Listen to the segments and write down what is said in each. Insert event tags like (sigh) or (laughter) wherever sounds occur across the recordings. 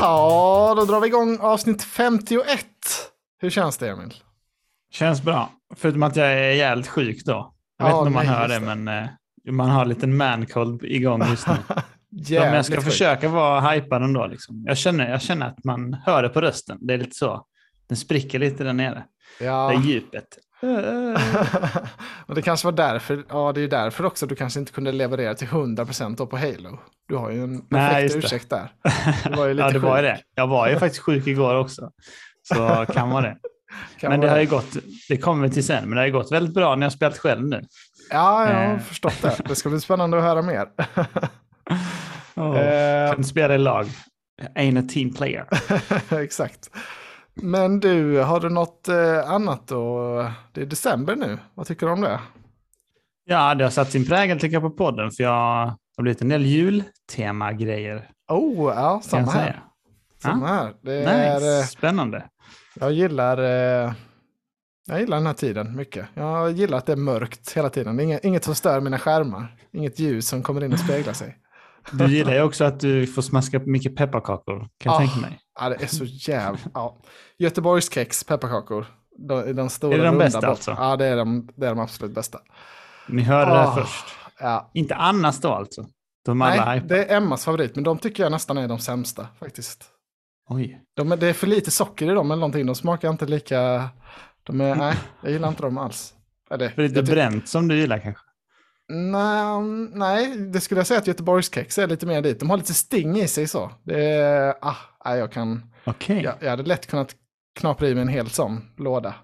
Ja, då drar vi igång avsnitt 51. Hur känns det Emil? Känns bra. Förutom att jag är jävligt sjuk då. Jag Ja, vet inte om man nej, hör det, det. men eh, man har en liten mancold igång just nu. (laughs) men Jävligt jag ska försöka vara hypad ändå. Liksom. Jag, känner, jag känner att man hör det på rösten. Det är lite så. Den spricker lite där nere. Det Ja. är djupet. (laughs) Och det kanske var därför, ja det är därför också du kanske inte kunde leverera till 100% då på Halo. Du har ju en perfekt det. ursäkt där. (laughs) Det var ju lite ja, det var ju sjukt. det. Jag var ju faktiskt sjuk igår också. Så (laughs) kan vara det. Kan Men det har ju gått, det kommer vi till sen, men det har ju gått väldigt bra när jag spelat själv nu. Ja, jag har Eh. förstått det. Det ska bli spännande att höra mer. Oh. Eh, Kan spela i lag. Ain't a team player. Exakt. Men du, har du något eh, annat då? Det är december nu. Vad tycker du om det? Ja, det har satt sin prägel tycker jag på podden, för jag har blivit en del jultema-grejer. Oh, ja, samma här. Samma här. Det Nice, är, eh, spännande. jag gillar eh, jag gillar den här tiden mycket. Jag gillar att det är mörkt hela tiden. Det är inget, inget som stör mina skärmar. Inget ljus som kommer in och speglar sig. Du gillar ju också att du får smaska mycket pepparkakor, kan jag Ah, tänka mig. Ja, det är så jävla... Ja. Göteborgskex, pepparkakor. De, den stora Är det de bästa bort- alltså? Ja, det är de, det är de absolut bästa. Ni hörde det Ah, här först. Ja. Inte Annas då alltså? De alla Nej, hypar. det är Emmas favorit, men de tycker jag nästan är de sämsta faktiskt. Oj. De, är- det är för lite socker i dem eller någonting. De smakar inte lika... De är, (laughs) nej, jag gillar inte dem alls. Eller, För lite bränt som du gillar kanske? Nej, nej, det skulle jag säga att Göteborgskex är lite mer dit. De har lite sting i sig så. Det är, ah, jag kan... Okej. Jag, jag hade lätt kunnat knapra i mig en hel sån låda.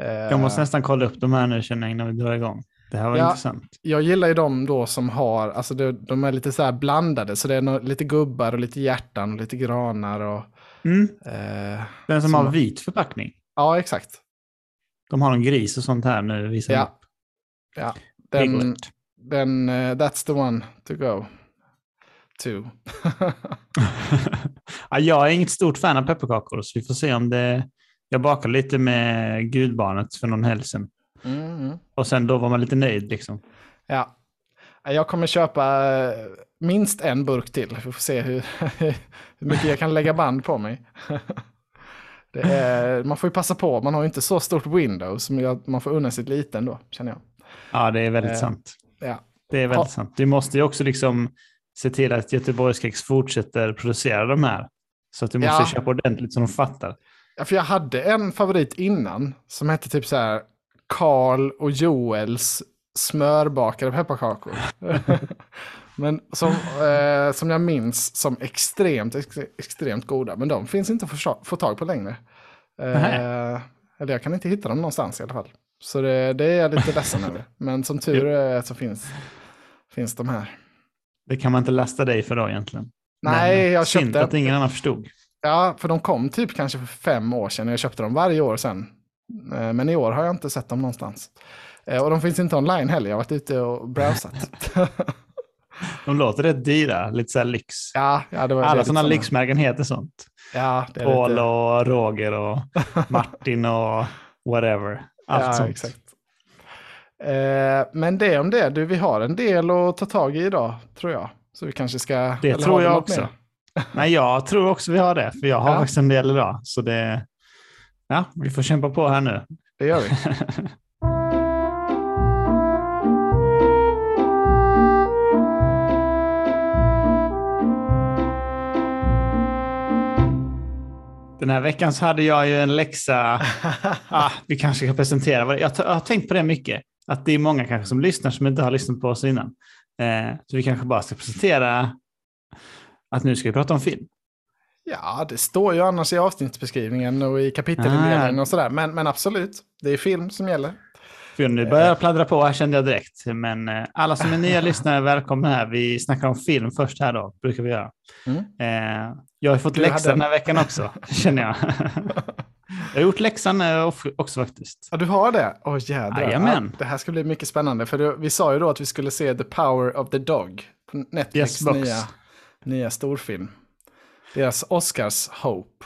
Eh, Jag måste nästan kolla upp de här nu känner jag innan vi drar igång. Det här var Ja. intressant. Jag gillar ju de då som har, alltså de, de är lite så här blandade, så det är nå- lite gubbar och lite hjärtan och lite granar och... Mm. Eh, Den som Som- har vit förpackning. ja, exakt. De har en gris och sånt här nu. Visar ja. upp. Ja, den, Piglet. den, eh, that's the one to go to. (laughs) ja, jag är inget stort fan av pepparkakor, så vi får se om det... Jag bakade lite med gudbarnet för någon helg sedan. Mm. Och sen då var man lite nöjd liksom. Ja, jag kommer köpa eh, minst en burk till. Vi får se hur, (laughs) hur mycket jag kan lägga band på mig. (laughs) Är, man får ju passa på, man har ju inte så stort window att man får unna sig lite ändå, känner jag. Ja, det är väldigt Eh, sant. Ja. Det är väldigt Ja. sant. Du måste ju också liksom se till att Göteborgskex fortsätter producera de här. Så att du måste Ja. köpa ordentligt så de fattar. Ja, för jag hade en favorit innan som hette typ så här Karl och Joels smörbakade pepparkakor. (laughs) Men som, eh, som jag minns som extremt, ex, extremt goda. Men de finns inte att få, få tag på längre. Eh, eller jag kan inte hitta dem någonstans i alla fall. Så det, det är jag lite ledsen (laughs) över. Men som tur är så finns, finns de här. Det kan man inte lasta dig för då egentligen. Nej, Men jag synd köpte... att ingen annan förstod. Ja, för de kom typ kanske för fem år sedan. Jag köpte dem varje år sedan. Eh, Men i år har jag inte sett dem någonstans. Eh, Och de finns inte online heller. Jag har varit ute och browsat. (laughs) De låter rätt dyra, lite så här lyx. ja, ja, det var Alla sådana såna- lyxmärken heter sånt. Ja, det är Paul lite... och Roger och (laughs) Martin och whatever. Allt ja, sånt. exakt. Eh, Men det om det. Du, vi har en del att ta tag i idag, tror jag. Så vi kanske ska... Det tror jag också. mer? Nej, jag tror också vi har det, för jag har Ja. faktiskt en del idag. Så det... Ja, vi får kämpa på här nu. Det gör vi. (laughs) Den här veckan så hade jag ju en läxa. (laughs) ah, vi kanske ska presentera. vad Jag, jag har tänkt på det mycket. Att det är många kanske som lyssnar som inte har lyssnat på oss innan. Eh, så vi kanske bara ska presentera att nu ska vi prata om film. Ja, det står ju annars i avsnittsbeskrivningen och i kapitelindelningen Ah. och sådär. Men, men absolut, det är film som gäller. För nu börjar jag pladdra på här kände jag direkt. Men eh, alla som är nya (laughs) lyssnare, välkomna här. Vi snackar om film först här då, brukar vi göra. Mm. Eh, jag har fått Du läxa hade- den här veckan också, (laughs) känner jag. jag har gjort läxan eh, också faktiskt. Ja, du har det? Åh jädrar. Jajamän. Ja, det här ska bli mycket spännande. För vi sa ju då att vi skulle se The Power of the Dog. På Netflix Yes, nya, nya storfilm. Deras Oscars Hope.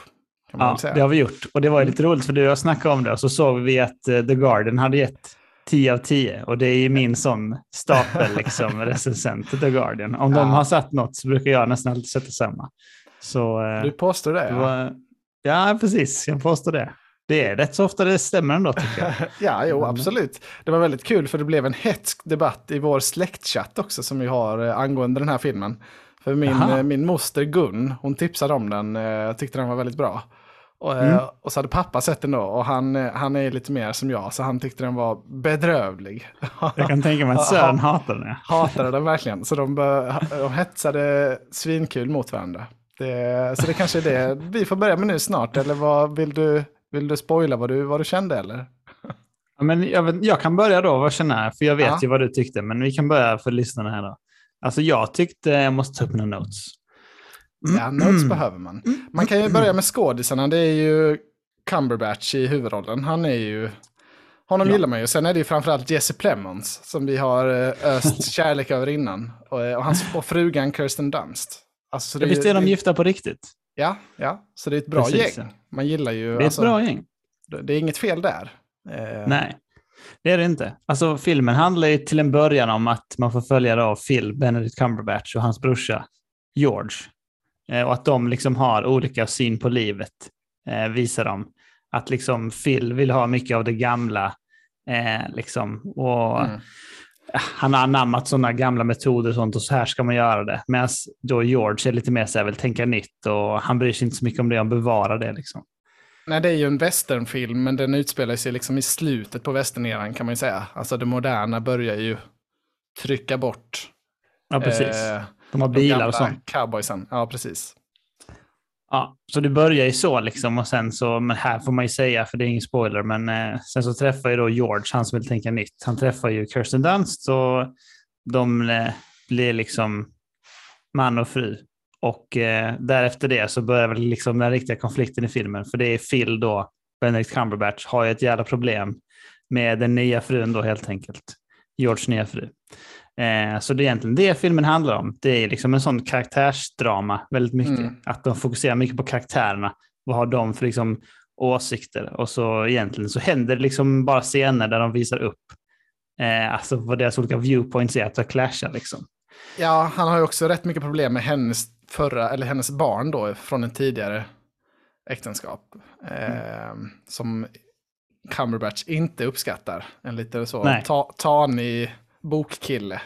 Ja, det har vi gjort. Och det var ju lite roligt för du och jag snackade om det och så såg vi att The Garden hade gett 10 av 10. Och det är ju min sån stapel liksom, (laughs) recensent, The Guardian. Om de Ja. har satt något så brukar jag nästan alltid sätta samma. Så, eh, Du påstår det? var, ja, precis. Jag påstår det. Det är rätt så ofta det stämmer ändå tycker jag. (laughs) ja jo, absolut. Det var väldigt kul för det blev en hetsk debatt i vår släktchatt också som vi har eh, angående den här filmen. För min, Aha. eh, min moster Gun, hon tipsade om den, eh, tyckte den var väldigt bra. Och, eh, Mm. och så hade pappa sett den då och han, eh, han är lite mer som jag så han tyckte den var bedrövlig. (laughs) Jag kan tänka mig att Sören hatar den. Hatade den verkligen, så de, de hetsade svinkul mot varandra. Det, så det kanske är det (laughs) vi får börja med nu snart, eller vad, vill, du, vill du spoila vad du, vad du kände eller? Ja, men jag, vet, jag kan börja då, vad känner jag? För jag vet Ja. ju vad du tyckte, men vi kan börja för lyssnarna här då. Alltså jag tyckte, jag måste ta upp mina notes. Ja, notes behöver man. Man kan ju börja med skådisarna, det är ju Cumberbatch i huvudrollen. Han är ju, honom Ja. gillar man ju. Sen är det ju framförallt Jesse Plemons som vi har eh, öst (laughs) kärlek över innan. Och, eh, och hans och frugan Kirsten Dunst. Alltså, så Ja, visst är de det- gifta på riktigt? Ja, ja, så det är ett bra Precis, gäng. Man gillar ju, Det är ett alltså, bra gäng. det är inget fel där. Eh, Nej, det är det inte. Alltså filmen handlar ju till en början om att man får följa då Phil, Benedict Cumberbatch och hans brorsa George. Eh, och att de liksom har olika syn på livet, eh, visar de. Att liksom Phil vill ha mycket av det gamla, eh, liksom. Och Mm. han har anammat sådana gamla metoder och sånt och så här ska man göra det. Medan då George är lite mer så här, vill tänka nytt och han bryr sig inte så mycket om det, han bevarar det liksom. Nej, det är ju en westernfilm, men den utspelar sig liksom i slutet på westerneran kan man ju säga. Alltså det moderna börjar ju trycka bort Ja, precis. eh, De har de bilar gamla och sånt. cowboysen. Ja, precis. Ja, så det börjar ju så liksom och sen så, men här får man ju säga för det är ingen spoiler, men eh, sen så träffar ju då George, han som vill tänka nytt, han träffar ju Kirsten Dunst och de eh, blir liksom man och fru. Och eh, därefter det så börjar väl liksom den riktiga konflikten i filmen, för det är Phil då, Benedict Cumberbatch, har ju ett jävla problem med den nya frun då helt enkelt. Georges nya fru. Eh, så det är egentligen det filmen handlar om. Det är liksom en sån karaktärsdrama väldigt mycket. Mm. Att de fokuserar mycket på karaktärerna. Vad har de för liksom åsikter? Och så egentligen så händer det liksom bara scener där de visar upp eh, alltså vad deras olika viewpoints är, att de clashar liksom. Ja, han har ju också rätt mycket problem med hennes förra, eller hennes barn då, från en tidigare äktenskap. Eh, Som Cumberbatch inte uppskattar. En lite så ta, tanig bokkille.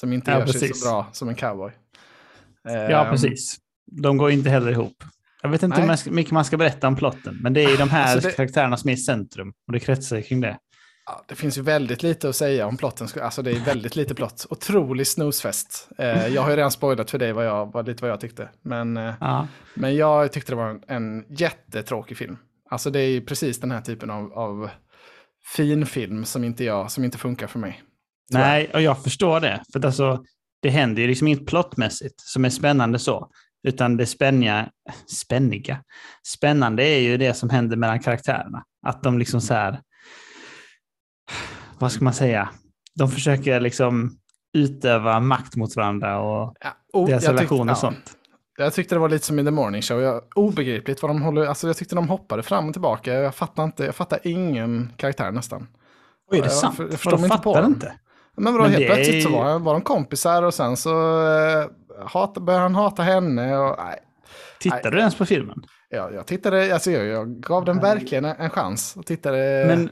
Som inte Ja, gör sig precis. så bra som en cowboy. Ja, Eh, precis. De går inte heller ihop. Jag vet inte Nej. hur mycket man ska berätta om plotten, men det är de här Alltså det- karaktärerna som är i centrum och det kretsar kring det. Ja, det finns ju väldigt lite att säga om plotten. Alltså det är väldigt lite plott. Otrolig snusfest. Eh, jag har ju redan spoilat för dig vad jag, vad, lite vad jag tyckte. Men, eh, Ja, men jag tyckte det var en, en jättetråkig film. Alltså det är ju precis den här typen av, av fin film som inte, jag, som inte funkar för mig. Nej, och jag förstår det. För alltså, det händer ju liksom inget plottmässigt som är spännande så. Utan det spänniga, spänniga, spännande är ju det som händer mellan karaktärerna. Att de liksom så här, vad ska man säga, de försöker liksom utöva makt mot varandra och Ja, o- deras jag tyckte- relation och ja. sånt. Jag tyckte det var lite som i The Morning Show. Jag, obegripligt vad de håller... Alltså jag tyckte de hoppade fram och tillbaka. Jag fattar inte. Jag fattar ingen karaktär nästan. Oj, är det Jag- sant? jag förstår Vadå, mig inte på fattar dem. Men vadå, Men helt är plötsligt så var, var de kompisar och sen så eh, hat, började han hata henne. Och, nej, Tittar du ens på filmen? jag, jag tittade, alltså jag, jag gav den verkligen en, en chans och tittade, Men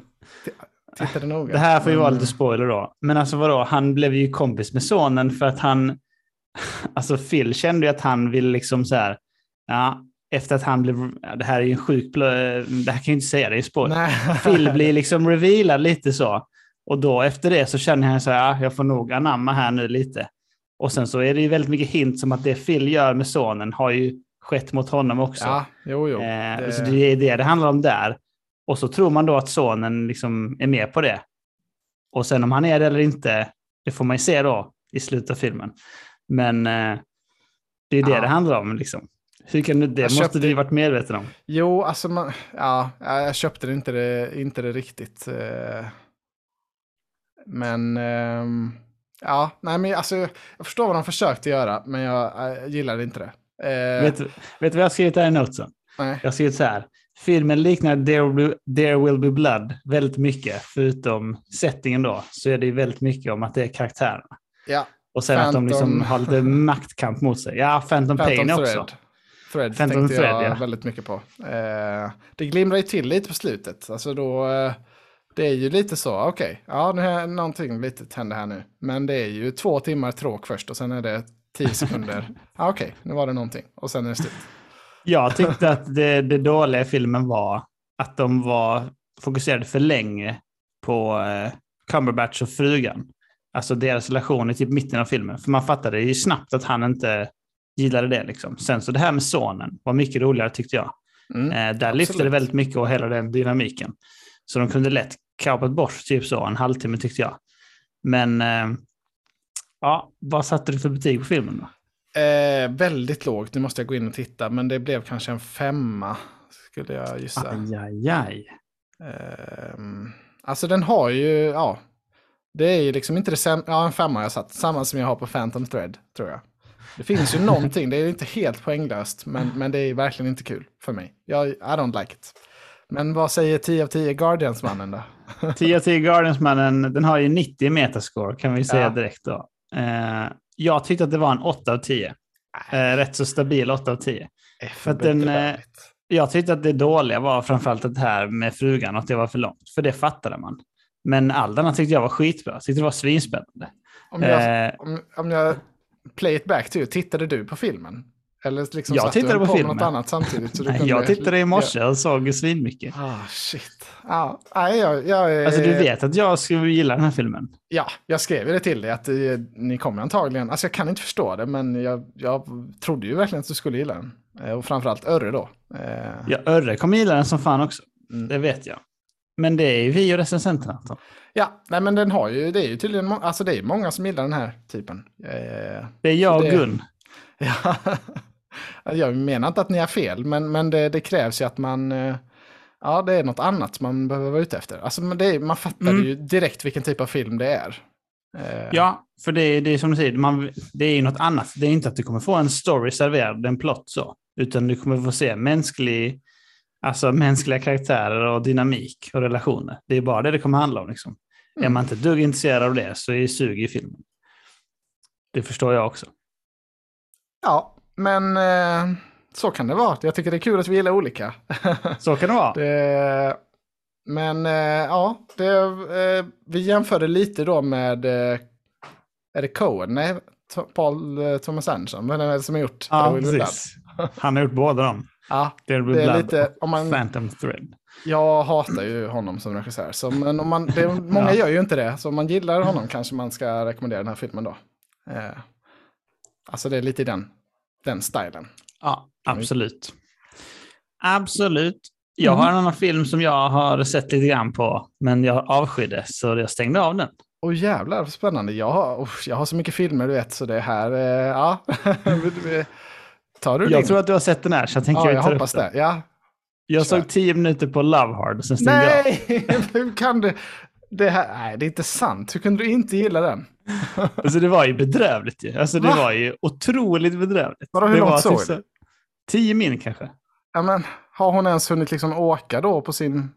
tittade noga. Det här får ju vara lite spoiler då. Men alltså vadå, han blev ju kompis med sonen för att han... (laughs) Alltså Phil kände ju att han ville liksom så här... Ja, efter att han blev... Ja, det här är ju en sjuk... blö- Det här kan jag ju inte säga, det är ju spoiler. Nej. Phil blir liksom revealad lite så. Och då efter det så känner han så här, ja, jag får nog anamma här nu lite. Och sen så är det ju väldigt mycket hint som att det Phil gör med sonen har ju skett mot honom också. Ja, jo, jo. Eh, det- Så det är det det handlar om där. Och så tror man då att sonen liksom är med på det. Och sen om han är det eller inte, det får man ju se då i slutet av filmen. Men eh, det är det Ja. det handlar om. Liksom. Hur kan du, det Jag måste köpte- du varit medveten om. Jo, alltså man, ja, jag köpte det inte det, inte det riktigt. eh. Men, ehm, ja, nej men alltså, jag förstår vad de försökte göra, men jag, jag gillade inte det. Eh, Vet, vet du vad jag har skrivit här i notesen? nej. Jag har skrivit så här. Filmen liknar There Will, Be, There Will Be Blood väldigt mycket. Förutom settingen då, så är det väldigt mycket om att det är karaktärerna. Ja, Och sen att de liksom Phantom. har lite (laughs) maktkamp mot sig. Ja, Phantom, Pain Phantom också. Thread. Phantom tänkte jag Thread, ja. väldigt mycket på. Eh, det glimrar ju till lite på slutet. Alltså då, eh, det är ju lite så, okej, ja nu är någonting litet händer här nu. Men det är ju två timmar tråk först och sen är det tio sekunder. (laughs) ja, okej, nu var det någonting och sen är det slut. Jag tyckte att det, det dåliga i filmen var att de var fokuserade för länge på eh, Cumberbatch och frugan. Alltså deras relation i typ mitten av filmen. För man fattade ju snabbt att han inte gillade det. Liksom. Sen så det här med sonen var mycket roligare tyckte jag. Mm. Eh, där lyfte det väldigt mycket och hela den dynamiken. Så de kunde lätt kapat bort typ så en halvtimme tyckte jag. Men eh, ja, vad satte du för betyg på filmen då? Eh, väldigt lågt, nu måste jag gå in och titta, men det blev kanske en femma, skulle jag gissa. Aj, aj, aj. Ehm, alltså den har ju, ja, det är ju liksom inte det sämsta, ja en femma har jag satt, samma som jag har på Phantom Thread, tror jag. Det finns ju (laughs) någonting, det är inte helt poänglöst, men, men det är verkligen inte kul för mig. Jag, I don't like it. Men vad säger 10 av 10 Guardians-mannen då? (laughs) 10 av 10 Guardians-mannen, den har ju 90 i metascore kan vi säga Ja. direkt då. Eh, jag tyckte att det var en 8 av 10. Eh, rätt så stabil 8 av 10. Är För att den, eh. Jag tyckte att det dåliga var framförallt det här med frugan att det var för långt. För det fattade man. Men all denna tyckte jag var skitbra. Jag tyckte det var svinspännande. om, jag, eh, om, om jag play it back to you, tittade du på filmen? Eller liksom Jag tittade på med filmen. något annat samtidigt? Så du (laughs) kunde- jag tittade i morse och såg svinmycket. Ah, shit. Ah, nej, jag, jag, Alltså du vet att jag skulle gilla den här filmen. Ja, jag skrev det till dig att eh, ni kommer antagligen, alltså jag kan inte förstå det, men jag, jag trodde ju verkligen att du skulle gilla den. Eh, och framförallt Örre då. Eh, Ja, Örre kommer gilla den som fan också. Mm. Det vet jag. Men det är ju vi och recensenterna. Anton. ja, nej men den har ju, det är ju tydligen, alltså det är många som gillar den här typen. Det är jag och det- Gun. (laughs) ja, jag menar inte att ni har fel, men, men det, det krävs ju att man, eh, ja det är något annat man behöver vara ute efter. Alltså det är, man fattar Mm. ju direkt vilken typ av film det är. Eh, Ja, för det är, det är som du säger, man, det är ju något annat. Det är inte att du kommer få en story serverad, en plott så, utan du kommer få se mänsklig, alltså mänskliga karaktärer och dynamik och relationer. Det är bara det det kommer handla om. Liksom. Är Mm. man inte ett dugg intresserad av det så är det sug i filmen. Det förstår jag också. Ja, men eh, så kan det vara. Jag tycker det är kul att vi gillar olika. (laughs) Så kan det vara. det, men eh, ja, det, eh, vi jämförde lite då med, eh, är det Cohen? Nej, Paul eh, Thomas Anderson. Är det som har gjort Ja, Will precis. Han har gjort båda dem. Ja, det är lite, om man, Phantom Thread. jag hatar ju honom som regissör. Så, men om man, det, (laughs) många Ja. gör ju inte det. Så om man gillar honom kanske man ska rekommendera den här filmen då. Eh, alltså det är lite i den, den stilen. Ja, absolut. Absolut. Jag har en annan film som jag har sett lite grann på, men jag avskydde, så jag stängde av den. Åh jävlar, vad spännande. Jag har, usch, jag har så mycket filmer du vet, så det här, eh, ja. (laughs) Tar du Jag din? tror att du har sett den här, så jag tänker ja, vi jag tar hoppas upp den. det. Ja. Jag Kör. såg tio minuter på Love Hard sen stängde jag av. Nej, (laughs) hur kan du? Det här, nej, det är inte sant. Hur kunde du inte gilla den? (laughs) Alltså det var ju bedrövligt ju. Alltså det Va? var ju otroligt bedrövligt. Vadå, hur det långt såg typ du? Tio min kanske. Ja, men, har hon ens hunnit liksom åka då på sin,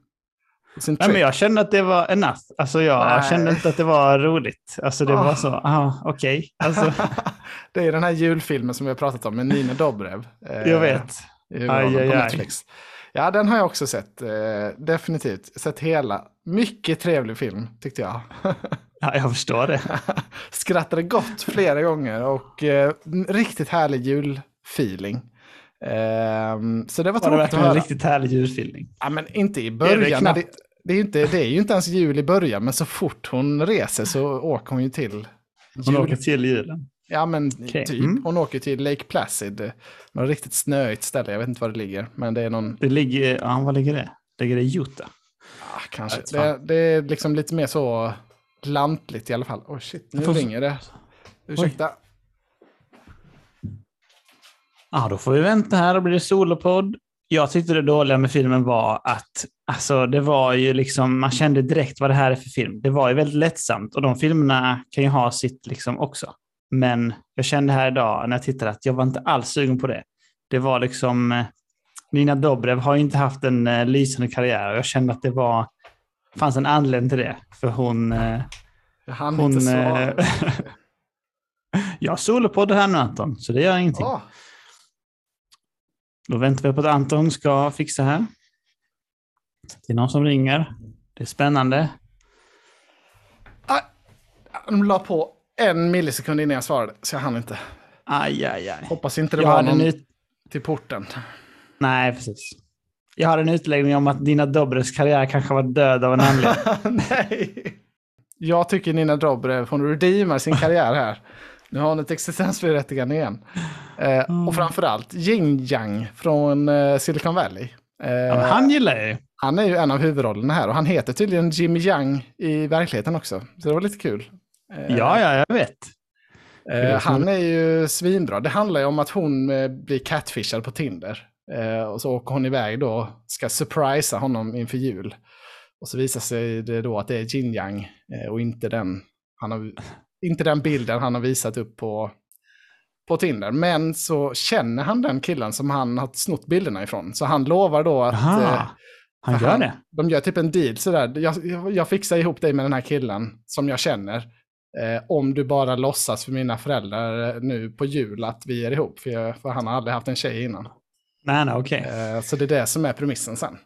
på sin Nej, trip? men jag kände att det var en natt. Alltså jag Nej. kände inte att det var roligt. Alltså det Ah. var så, ah, okej. Alltså, (laughs) det är den här julfilmen som vi har pratat om med Nina Dobrev. eh, jag vet. i huvudrollen Aj, aj, på aj. Ja, den har jag också sett. Eh, definitivt. Sett hela. Mycket trevlig film, tyckte jag. (laughs) Ja, jag förstår det. Skrattade gott flera gånger och eh, riktigt härlig julfeeling. Ehm, så det var Var det tråkigt att verkligen en riktigt härlig julfilmning? Ja, men inte i Är det början. knappt? Det, det, är inte, det är ju inte ens jul i början, men så fort hon reser så åker hon ju till Hon jul. åker till julen. Ja, men Okej, typ. mm. Hon åker till Lake Placid. Något riktigt snöigt ställe, jag vet inte var det ligger. Men det är någon, Det ligger, ja, var ligger det? Ligger det i Utah? ah, kanske. Det, det är liksom lite mer så lantligt i alla fall. Oh shit, nu får- ringer det. Ursäkta. Ja, då får vi vänta här och blir det solopodd. Jag tyckte det dåliga med filmen var att alltså, det var ju liksom, man kände direkt vad det här är för film. Det var ju väldigt lättsamt och de filmerna kan ju ha sitt liksom också. Men jag kände här idag när jag tittade att jag var inte alls sugen på det. Det var liksom, eh, Nina Dobrev har inte haft en eh, lysande karriär och jag kände att det var, fanns en anledning till det. För hon, eh, Jag hann hon inte svara. eh, (laughs) jag har solopodd här nu Anton, så det gör ingenting. Ah, Då väntar vi på att Anton ska fixa här. Det är någon som ringer. Det är spännande. De la på en millisekund innan jag svarade, så jag hann inte. Aj, aj, aj. Hoppas inte det Jag var någon ut... till porten. Nej, precis. Jag hade en utläggning om att Dina Dobres karriär kanske var död av en anledning. (laughs) Nej. Jag tycker Nina Dobrev, hon redeemar sin karriär här. Nu har hon ett existensberättigande igen. Eh, Och framförallt Yin Yang från eh, Silicon Valley. Eh, Ja, han gillar jag ju. Han är ju en av huvudrollerna här och han heter tydligen Jimmy Yang i verkligheten också. Så det var lite kul. Eh, Ja, ja, jag vet. Eh, han är ju svinbra. Det handlar ju om att hon eh, blir catfishad på Tinder. Och så åker hon iväg då, ska surprisa honom inför jul. Och så visar sig det då att det är Jin Yang och inte den, han har, inte den bilden han har visat upp på, på Tinder. Men så känner han den killen som han har snott bilderna ifrån. Så han lovar då att... Aha, han gör det. De gör typ en deal sådär. Jag, jag, jag fixar ihop dig med den här killen som jag känner. Eh, om du bara låtsas för mina föräldrar eh, nu på jul att vi är ihop. För, jag, för han har aldrig haft en tjej innan. Nej, nej, okej. Eh, så det är det som är premissen sen.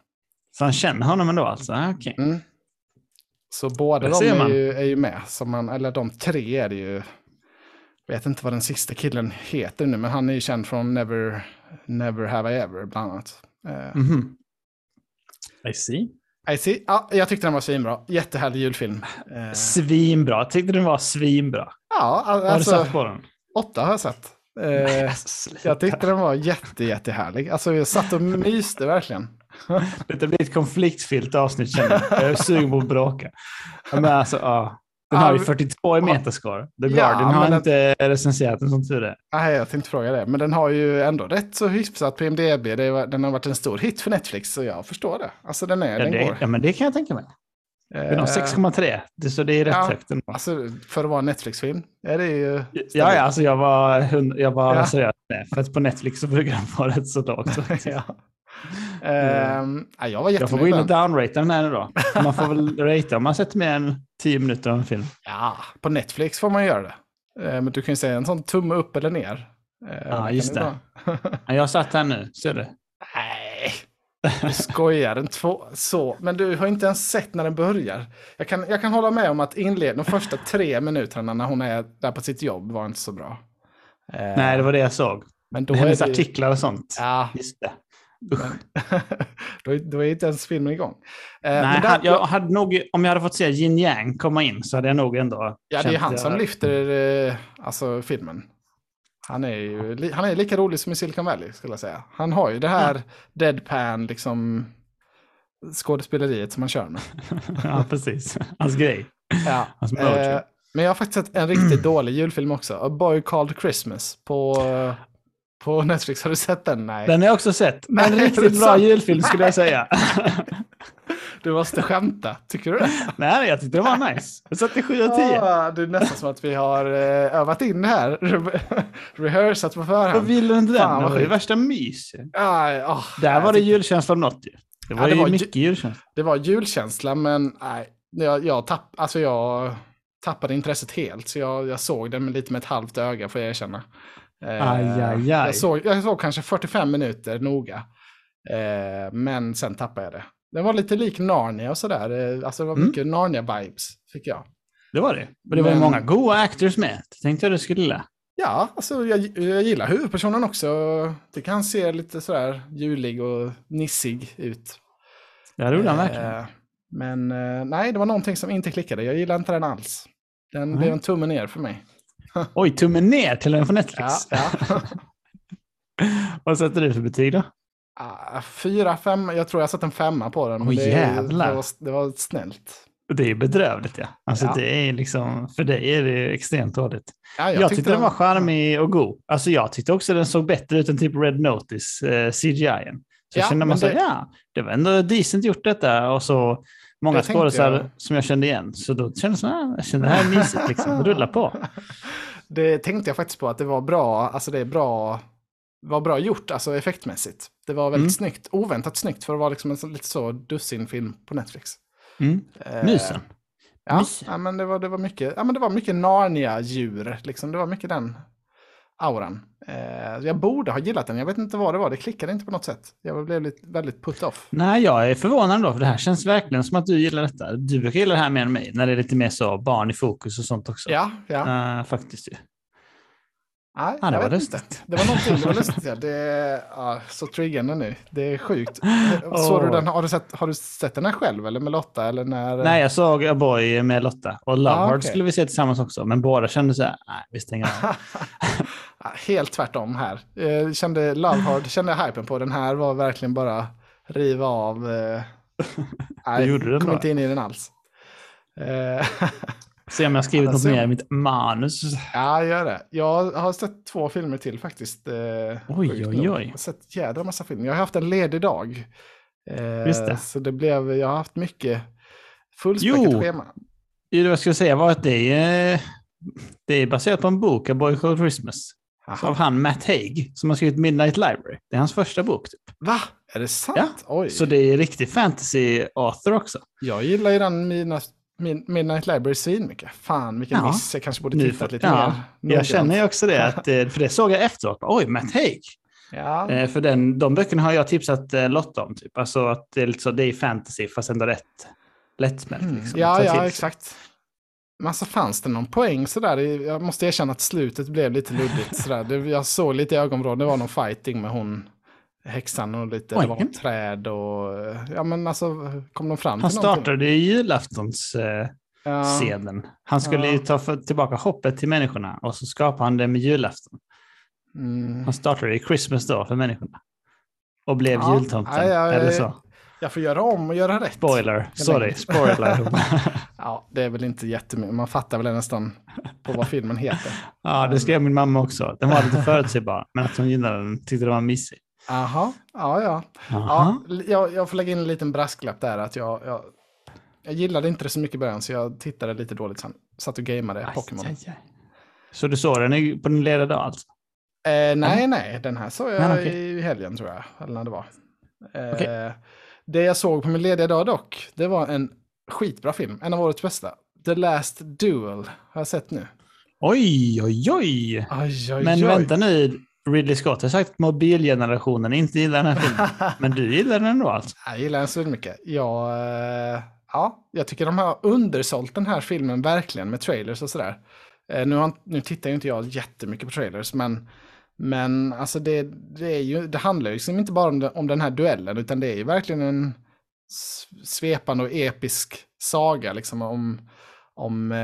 Så han känner honom ändå alltså? Ah, Okej. Mm. Så båda de är ju, är ju med. Som man, eller de tre är det ju. Jag vet inte vad den sista killen heter nu, men han är ju känd från Never, Never Have I Ever bland annat. Eh, Mhm. I see. I see. Ja, jag tyckte den var svinbra. Jättehärlig julfilm. Eh, Svinbra. Jag tyckte den var svinbra. ja, Vad har du alltså, satt på den? åtta har jag sett. Eh, Nej, alltså, jag tyckte den var jätte, jättehärlig. Alltså jag satt och myste verkligen. (laughs) Det blir ett konfliktfyllt avsnitt känner jag. Jag är sugen på att bråka. Men alltså, ja. Den Ja, har ju men- 42 i metascore. The Ja, Guardian har men inte recenserat den som tur är. Nej, jag tänkte fråga det. Men den har ju ändå rätt så hyfsat på IMDB. Var, den har varit en stor hit för Netflix, så jag förstår det. Alltså den är, Ja, den det, går. ja, men det kan jag tänka mig. Det är nog Eh, 6,3. Det, så det är rätt ja. högt ändå. Alltså för att vara en Netflix-film är det ju... Ja, ja, alltså jag var, jag var Ja. seriös med. För att på Netflix så brukar den vara rätt så lågt. (laughs) ja. Ehm, ja, jag var Jag får gå in och downrata den här nu då. Man får väl (laughs) ratea om man sett mer än 10 minuter av en film. Ja, på Netflix får man göra det. Eh, men du kan ju säga en sån tumme upp eller ner. Eh, Ja, just det. (laughs) Ja, Jag satt här nu, ser du? Nej, du skojar. En två, så. Men du har inte ens sett när den börjar. Jag kan, jag kan hålla med om att inledningen, de första tre minuterna när hon är där på sitt jobb var inte så bra. Nej, det var det jag såg. men då är Hennes det, artiklar och sånt. Ja, Just det. (laughs) då, är- då är inte ens filmen igång. Eh, Nej, där- hade- jag hade nog, om jag hade fått se Yin Yang komma in så hade jag nog ändå Ja, det är han som jag- lyfter eh, alltså, filmen. Han är ju han är lika rolig som i Silicon Valley, skulle jag säga. Han har ju det här deadpan, liksom, skådespeleriet som han kör med. (laughs) ja, precis. Hans grej. Ja. Hans. Eh, men jag har faktiskt sett en riktigt (clears throat) dålig julfilm också. A Boy Called Christmas på, på (laughs) Netflix. Har du sett den? Nej. Den har jag också sett. Nej, En (laughs) det riktigt bra julfilm skulle jag säga. (laughs) Du måste skämta. Tycker du det? Nej, jag tyckte det var nice. Jag satte 7 av 10. Ah, det är nästan som att vi har eh, övat in här. Re- Rehearsat på Vad förhand. vill du inte den? Vad det var ju värsta mys. Ah, Där nej, var det julkänsla om något ju. Det var Ja, det ju var ju- mycket julkänsla. Det var julkänsla, men nej, jag, jag, tapp, alltså jag tappade intresset helt. Så jag, jag såg den med lite med ett halvt öga, får jag erkänna. Eh, Aj, aj, aj. Jag, såg, jag såg kanske 45 minuter noga. Eh, men sen tappade jag det. Den var lite lik Narnia och sådär. Eh, Alltså det var Mm. mycket Narnia-vibes, fick jag. Det var det. Och det var ju många goa actors med. Det tänkte jag du skulle gilla. Ja, alltså jag, jag gillar huvudpersonen också. Tycker han ser lite sådär julig och nissig ut. Det gjorde han verkligen. Eh, Men eh, nej, det var någonting som inte klickade. Jag gillar inte den alls. Den Nej. blev en tumme ner för mig. (laughs) Oj, tummen ner till den på Netflix. Ja, ja. (laughs) Vad sätter du för betyg då? Ah, Fyra, fem, jag tror jag satt en femma på den. Åh, det, jävlar. det, var, det var snällt. Det är bedrövligt ja. Alltså Ja. det är liksom, för dig är det extremt dåligt. Ja, Jag, tyckte den var charmig och god. Alltså jag tyckte också den såg bättre ut än typ Red Notice, eh, CGI. -en. Så Ja, jag kände man så, det- ja, det var ändå decent gjort detta. Och så många Det skådisar jag. som jag kände igen. Så då kände jag så, ah, jag kände det här är mysigt liksom, (laughs) rulla på. Det tänkte jag faktiskt på att det var bra, alltså det är bra, var bra gjort, alltså effektmässigt. Det var väldigt Mm. snyggt, oväntat snyggt för att vara liksom en sån, lite så dussinfilm på Netflix. Mm. Eh, Mysen. Ja, Mys. ja, men det var, det var mycket, ja, men det var mycket Narnia-djur, liksom. Det var mycket den auran. Eh, jag borde ha gillat den, jag vet inte vad det var, det klickade inte på något sätt. Jag blev lite, väldigt put off. Nej, jag är förvånad då, för det här känns verkligen som att du gillar detta. Du brukar gilla det här mer än mig, när det är lite mer så barn i fokus och sånt också. Ja, ja. Uh, faktiskt ju. Nej, Ja, det jag var lustigt. Det var någonting, det var lustigt. Ja. Det är ja, så triggande nu. Det är sjukt. Såg du den, har, du sett, har du sett den här själv eller med Lotta? Eller när, Nej, jag såg A Boy med Lotta och Love Ah, okej. skulle vi se tillsammans också, men båda kände så här, nej, vi stänger av. (laughs) Helt tvärtom här. Eh, kände Love Hard, kände jag hypen på. Den här var verkligen bara riva av. Eh, (laughs) nej, gjorde den kom bra. inte in i den alls. (laughs) Eh, Se om jag skrivit Alltså- något mer i mitt manus. ja, gör det. Jag har sett två filmer till faktiskt. Eh, Oj, oj, oj. Jag har sett jädra massa filmer. Jag har haft en ledig dag. Eh, Just det. Så det blev, jag har haft mycket fullspäckat Jo. schema. Det jag skulle säga var att det är, det är baserat på en bok, A Boy Called Christmas, Aha. av han Matt Haig, som har skrivit Midnight Library. Det är hans första bok. Typ. Va? Är det sant? Ja, Oj. Så det är riktig fantasy-author också. Jag gillar ju den mina, min, Midnight Library svinmycket. Fan vilken Ja. miss. Jag kanske borde tittat lite ja, mer. Jag noggrant. känner ju också det, att, eh, för det såg jag efteråt. Oj, Matt Haig. Ja. Eh, För den, de böckerna har jag tipsat eh, Lotta om. Typ. Alltså att det är lite så, det är fantasy fast ändå rätt lättsmält. Mm. Liksom, Ja, ja, exakt. Men så fanns det någon poäng sådär. Jag måste erkänna att slutet blev lite luddigt. Sådär. Det, jag såg lite i ögonvrån, det var någon fighting med hon häxan och lite, det var träd och ja men alltså kom de fram Han till någonting? startade ju julaftons-scenen. Ja, Han skulle Ja. ju ta för, tillbaka hoppet till människorna och så skapade han det med julafton. mm. Han startade i Christmas då för människorna. Och blev Ja, jultomten. ja, eller så. Jag får göra om och göra rätt. Spoiler. Sorry, spoiler. (laughs) Ja, det är väl inte jättemycket. Man fattar väl nästan på vad filmen heter. (laughs) ja, det skrev min mamma också. Den var lite förutsägbar, men att hon gillade den tyckte det var missig. Jaha, ja, ja. Jaha. ja jag, jag får lägga in en liten brasklapp där. Att jag, jag, jag gillade inte det så mycket i början, så jag tittade lite dåligt sen. Satt och gameade Pokémon. Så du såg den på din lediga dag alltså? Eh, nej, nej, den här såg jag Men okej. i helgen tror jag. Eller när det var. Eh, Okej. Det jag såg på min lediga dag dock, det var en skitbra film. En av årets bästa. The Last Duel har jag sett nu. Oj, oj, oj! Aj, oj, Men oj. vänta nu, Ridley Scott har sagt att mobilgenerationen inte gillar den här filmen. (laughs) Men du gillar den ändå alltså? Jag gillar den så mycket. Jag, eh, ja, jag tycker de har undersålt den här filmen verkligen med trailers och sådär. Eh, nu, har, nu tittar ju inte jag jättemycket på trailers, men, men alltså det, det, är ju, det handlar ju liksom inte bara om, det, om den här duellen, utan det är ju verkligen en svepande och episk saga liksom om, om, eh,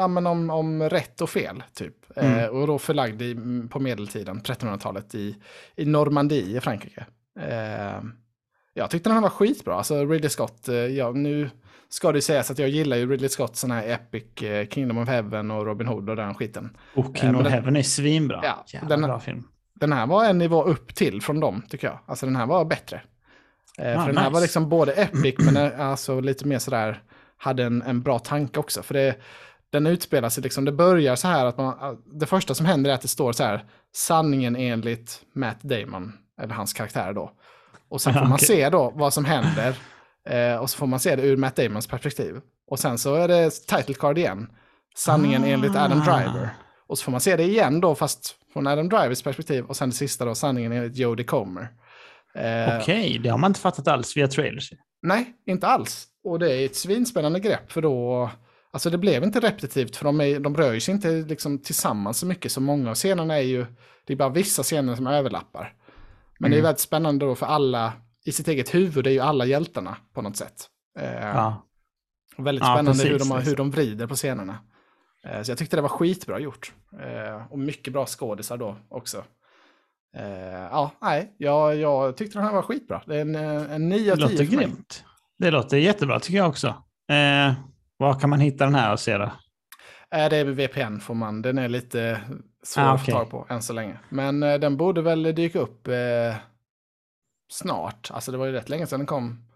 ja, men om, om rätt och fel, typ. Eh, Mm. och då förlagd i, på medeltiden, 1300-talet, i, i Normandie i Frankrike. Eh, jag tyckte den här var skitbra. Alltså Ridley Scott, eh, ja, nu ska det sägas att jag gillar ju Ridley Scott sån här Epic, eh, Kingdom of Heaven och Robin Hood och den skiten. Och Eh, King men of den- Heaven är svinbra. Ja, Jävla den- bra film. Den här var en nivå upp till från dem, tycker jag. Alltså den här var bättre. Eh, Ah, för den här var liksom både epic, men eh, alltså lite mer sådär, hade en, en bra tanke också. För det, den utspelar sig liksom, det börjar så här att man, det första som händer är att det står så här, sanningen enligt Matt Damon, eller hans karaktär då. Och sen får man Okej. se då vad som händer, eh, och så får man se det ur Matt Damons perspektiv. Och sen så är det title card igen, sanningen enligt Adam Ah. Driver. Och så får man se det igen då, fast från Adam Drivers perspektiv. Och sen det sista då, sanningen enligt Jodie Comer. Eh, Okej, det har man inte fattat alls via trailers. Nej, inte alls. Och det är ett svinspännande grepp för då, alltså det blev inte repetitivt för de, är, de rör sig inte liksom tillsammans så mycket så många av scenerna är ju, det är bara vissa scener som överlappar. Men det är Mm. väldigt spännande då för alla, i sitt eget huvud är ju alla hjältarna på något sätt. Eh, Ja. väldigt Ja, spännande hur, precis, de, har- hur de vrider på scenerna. Eh, så jag tyckte det var skitbra gjort. Eh, och mycket bra skådisar då också. Eh, ja, nej, jag, jag tyckte den här var skitbra. Det är en, en 9 Det av 10 låter för mig. grymt. Det låter jättebra tycker jag också. Eh, var kan man hitta den här och se då? Eh, det är VPN får man. Den är lite svår Ah, att få tag på än så länge. Men eh, den borde väl dyka upp eh, snart. Alltså det var ju rätt länge sedan den kom.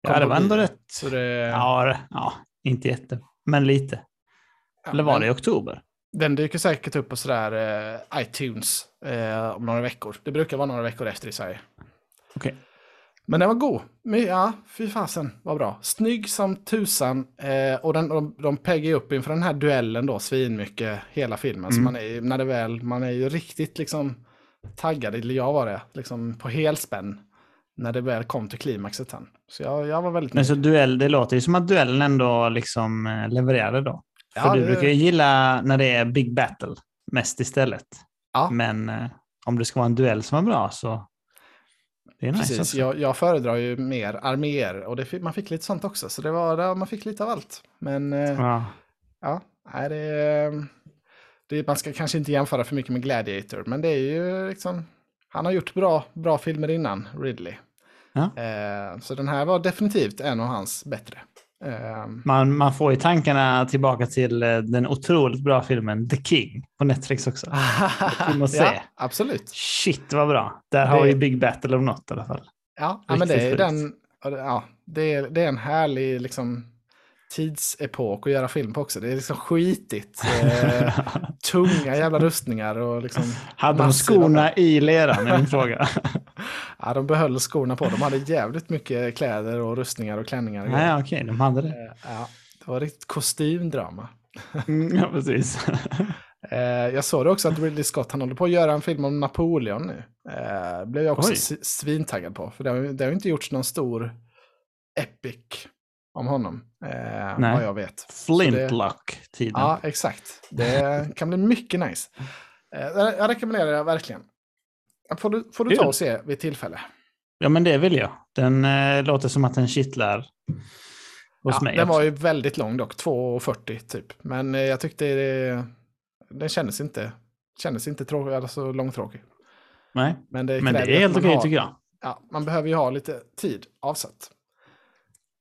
Ja, kom det på var ändå rätt. Så det, Ja, det- ja, inte jätte, men lite. ja, Eller var men det i oktober? Den dyker säkert upp på sådär eh, iTunes eh, om några veckor. Det brukar vara några veckor efter i Sverige. Okej. Men den var god. Men, ja, fy fasen, vad bra. Snygg som tusan. Eh, och den, de, de peggar ju upp inför den här duellen då svinmycket hela filmen. Så Mm. man är, ju- när det väl, man är ju riktigt liksom taggad, eller jag var det, liksom på helspänn. När det väl kom till klimaxet sen. Så jag, jag var väldigt Men nöjd. så duell, det låter ju som att duellen ändå liksom eh, levererade då. För Ja, du det- brukar ju gilla när det är big battle mest istället. Ja. Men eh, om det ska vara en duell som är bra så det är nice Precis, också. jag, jag föredrar ju mer arméer och det, fick- man fick lite sånt också. Så det var, man fick lite av allt. Men eh, Ja. Ja, nej, det, det, man ska kanske inte jämföra för mycket med Gladiator, men det är ju liksom, han har gjort bra, bra filmer innan, Ridley. Ja. Eh, så den här var definitivt en av hans bättre. Eh, Man, man får ju tankarna tillbaka till eh, den otroligt bra filmen The King på Netflix också. Att (laughs) se. ja, absolut. Shit vad bra. Där har Det- vi Big Battle of något i alla fall. Ja, ja men det är den, ja, det är, det är en härlig liksom, tidsepok att göra film på också. Det är liksom skitigt. Eh, (laughs) tunga jävla rustningar och liksom Hade de skorna i leran är min fråga. (laughs) Ja, de behöll skorna på. De hade jävligt mycket kläder och rustningar och klänningar. Och. Nej, okej, de hade det. Eh, ja, det var riktigt kostymdrama. Mm, ja, precis. (laughs) Eh, jag såg det också att Ridley Scott han håller på att göra en film om Napoleon nu. Eh, blev jag också Oj. svintaggad på. För det har, ju- det har inte gjorts någon stor epic om honom. Eh, Nej. vad jag vet. Flintlock-tiden. Ja, exakt. Det kan bli mycket nice. Eh, jag rekommenderar det verkligen. Får du, får du ta och se vid tillfälle. Ja, men det vill jag. Den eh, låter som att den kittlar hos Ja, mig. den också. var ju väldigt lång dock, 2,40 typ. Men eh, jag tyckte det, den kändes inte, kändes inte tråkig, alltså långtråkig. Nej, Men det, men det är helt okej har- tycker jag. Ja, man behöver ju ha lite tid avsatt.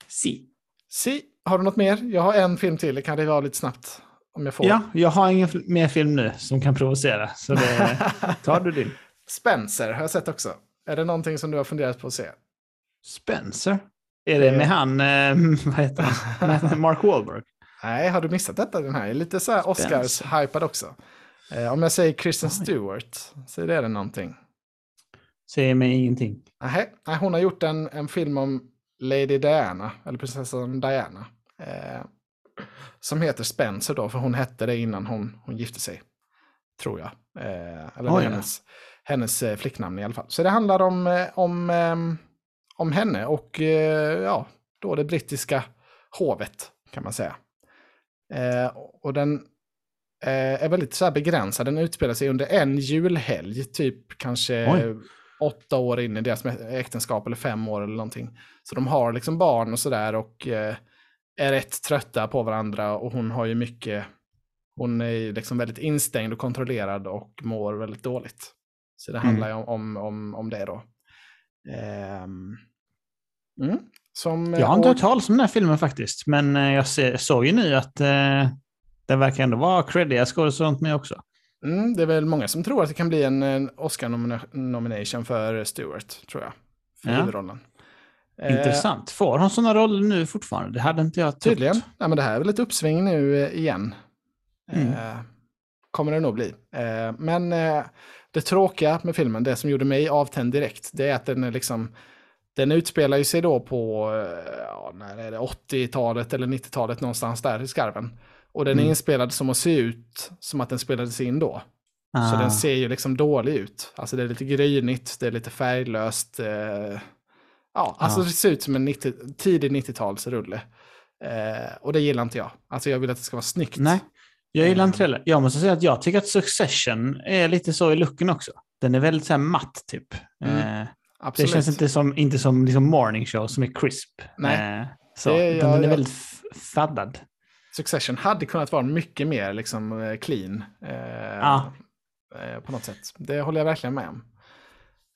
Si. Si, har du något mer? Jag har en film till, det kan det vara lite snabbt om jag får. Ja, jag har ingen mer film nu som kan provocera. Så det (laughs) tar du din. Spencer har jag sett också. Är det någonting som du har funderat på att se? Spencer? Är det Det- med han, eh, (laughs) vad heter han? (laughs) Mark Wahlberg? Nej, har du missat detta? Den här är lite så här. Oscars-hypad också. Eh, om jag säger Kristen. Stewart, så är det någonting. Säger mig ingenting. Nej, hon har gjort en, en film om Lady Diana, eller prinsessan Diana. Eh, som heter Spencer då, för hon hette det innan hon, hon gifte sig. Tror jag. Eh, eller det är Oj då. Hennes, eh, flicknamn i alla fall. Så det handlar om, eh, om, ehm, om henne och eh, ja, då det brittiska hovet kan man säga. Och den är väldigt så här begränsad. Den utspelar sig under en julhelg, typ kanske Oj. åtta år in i deras äktenskap eller fem år eller någonting. Så de har liksom barn och sådär och är rätt trötta på varandra och hon har ju mycket, hon är liksom väldigt instängd och kontrollerad och mår väldigt dåligt. Så det Mm. handlar ju om, om, om, om det då. Ehm, mm. Som, Jag har inte hört talas om den här filmen faktiskt, men eh, jag ser, såg ju nu att eh, det verkar ändå vara creddiga skådespelare runt med också. Mm, det är väl många som tror att det kan bli en, en Oscar-nomination för Stewart, tror jag. För Ja. huvudrollen. Eh, Intressant. Får han sådana roller nu fortfarande? Det hade inte jag trott. Tydligen. Ja, men det här är väl ett uppsving nu eh, igen. Mm. Eh, kommer det nog bli. Eh, men eh, det tråkiga med filmen, det som gjorde mig avtänd direkt, det är att den är liksom den utspelar ju sig då på eh, ja, när är det, 80-talet eller 90-talet någonstans där i skarven. Och den är Mm. inspelad som att se ut som att den spelades in då. Så Ah. den ser ju liksom dålig ut. Alltså det är lite grynigt, det är lite färglöst. Eh, ja, alltså Ja. det ser ut som en 90, tidig 90-talsrulle. Eh, och det gillar inte jag. Alltså jag vill att det ska vara snyggt. Nej, jag gillar inte Eh. heller. Jag måste säga att jag tycker att Succession är lite så i looken också. Den är väldigt så här matt typ. Mm, Eh, det känns inte som, inte som liksom morning show som är crisp. Nej. Eh, så, Det- jag- den är jag- väldigt faddad. Succession hade kunnat vara mycket mer liksom eh, clean. Eh, Ja. eh, på något sätt. Det håller jag verkligen med om.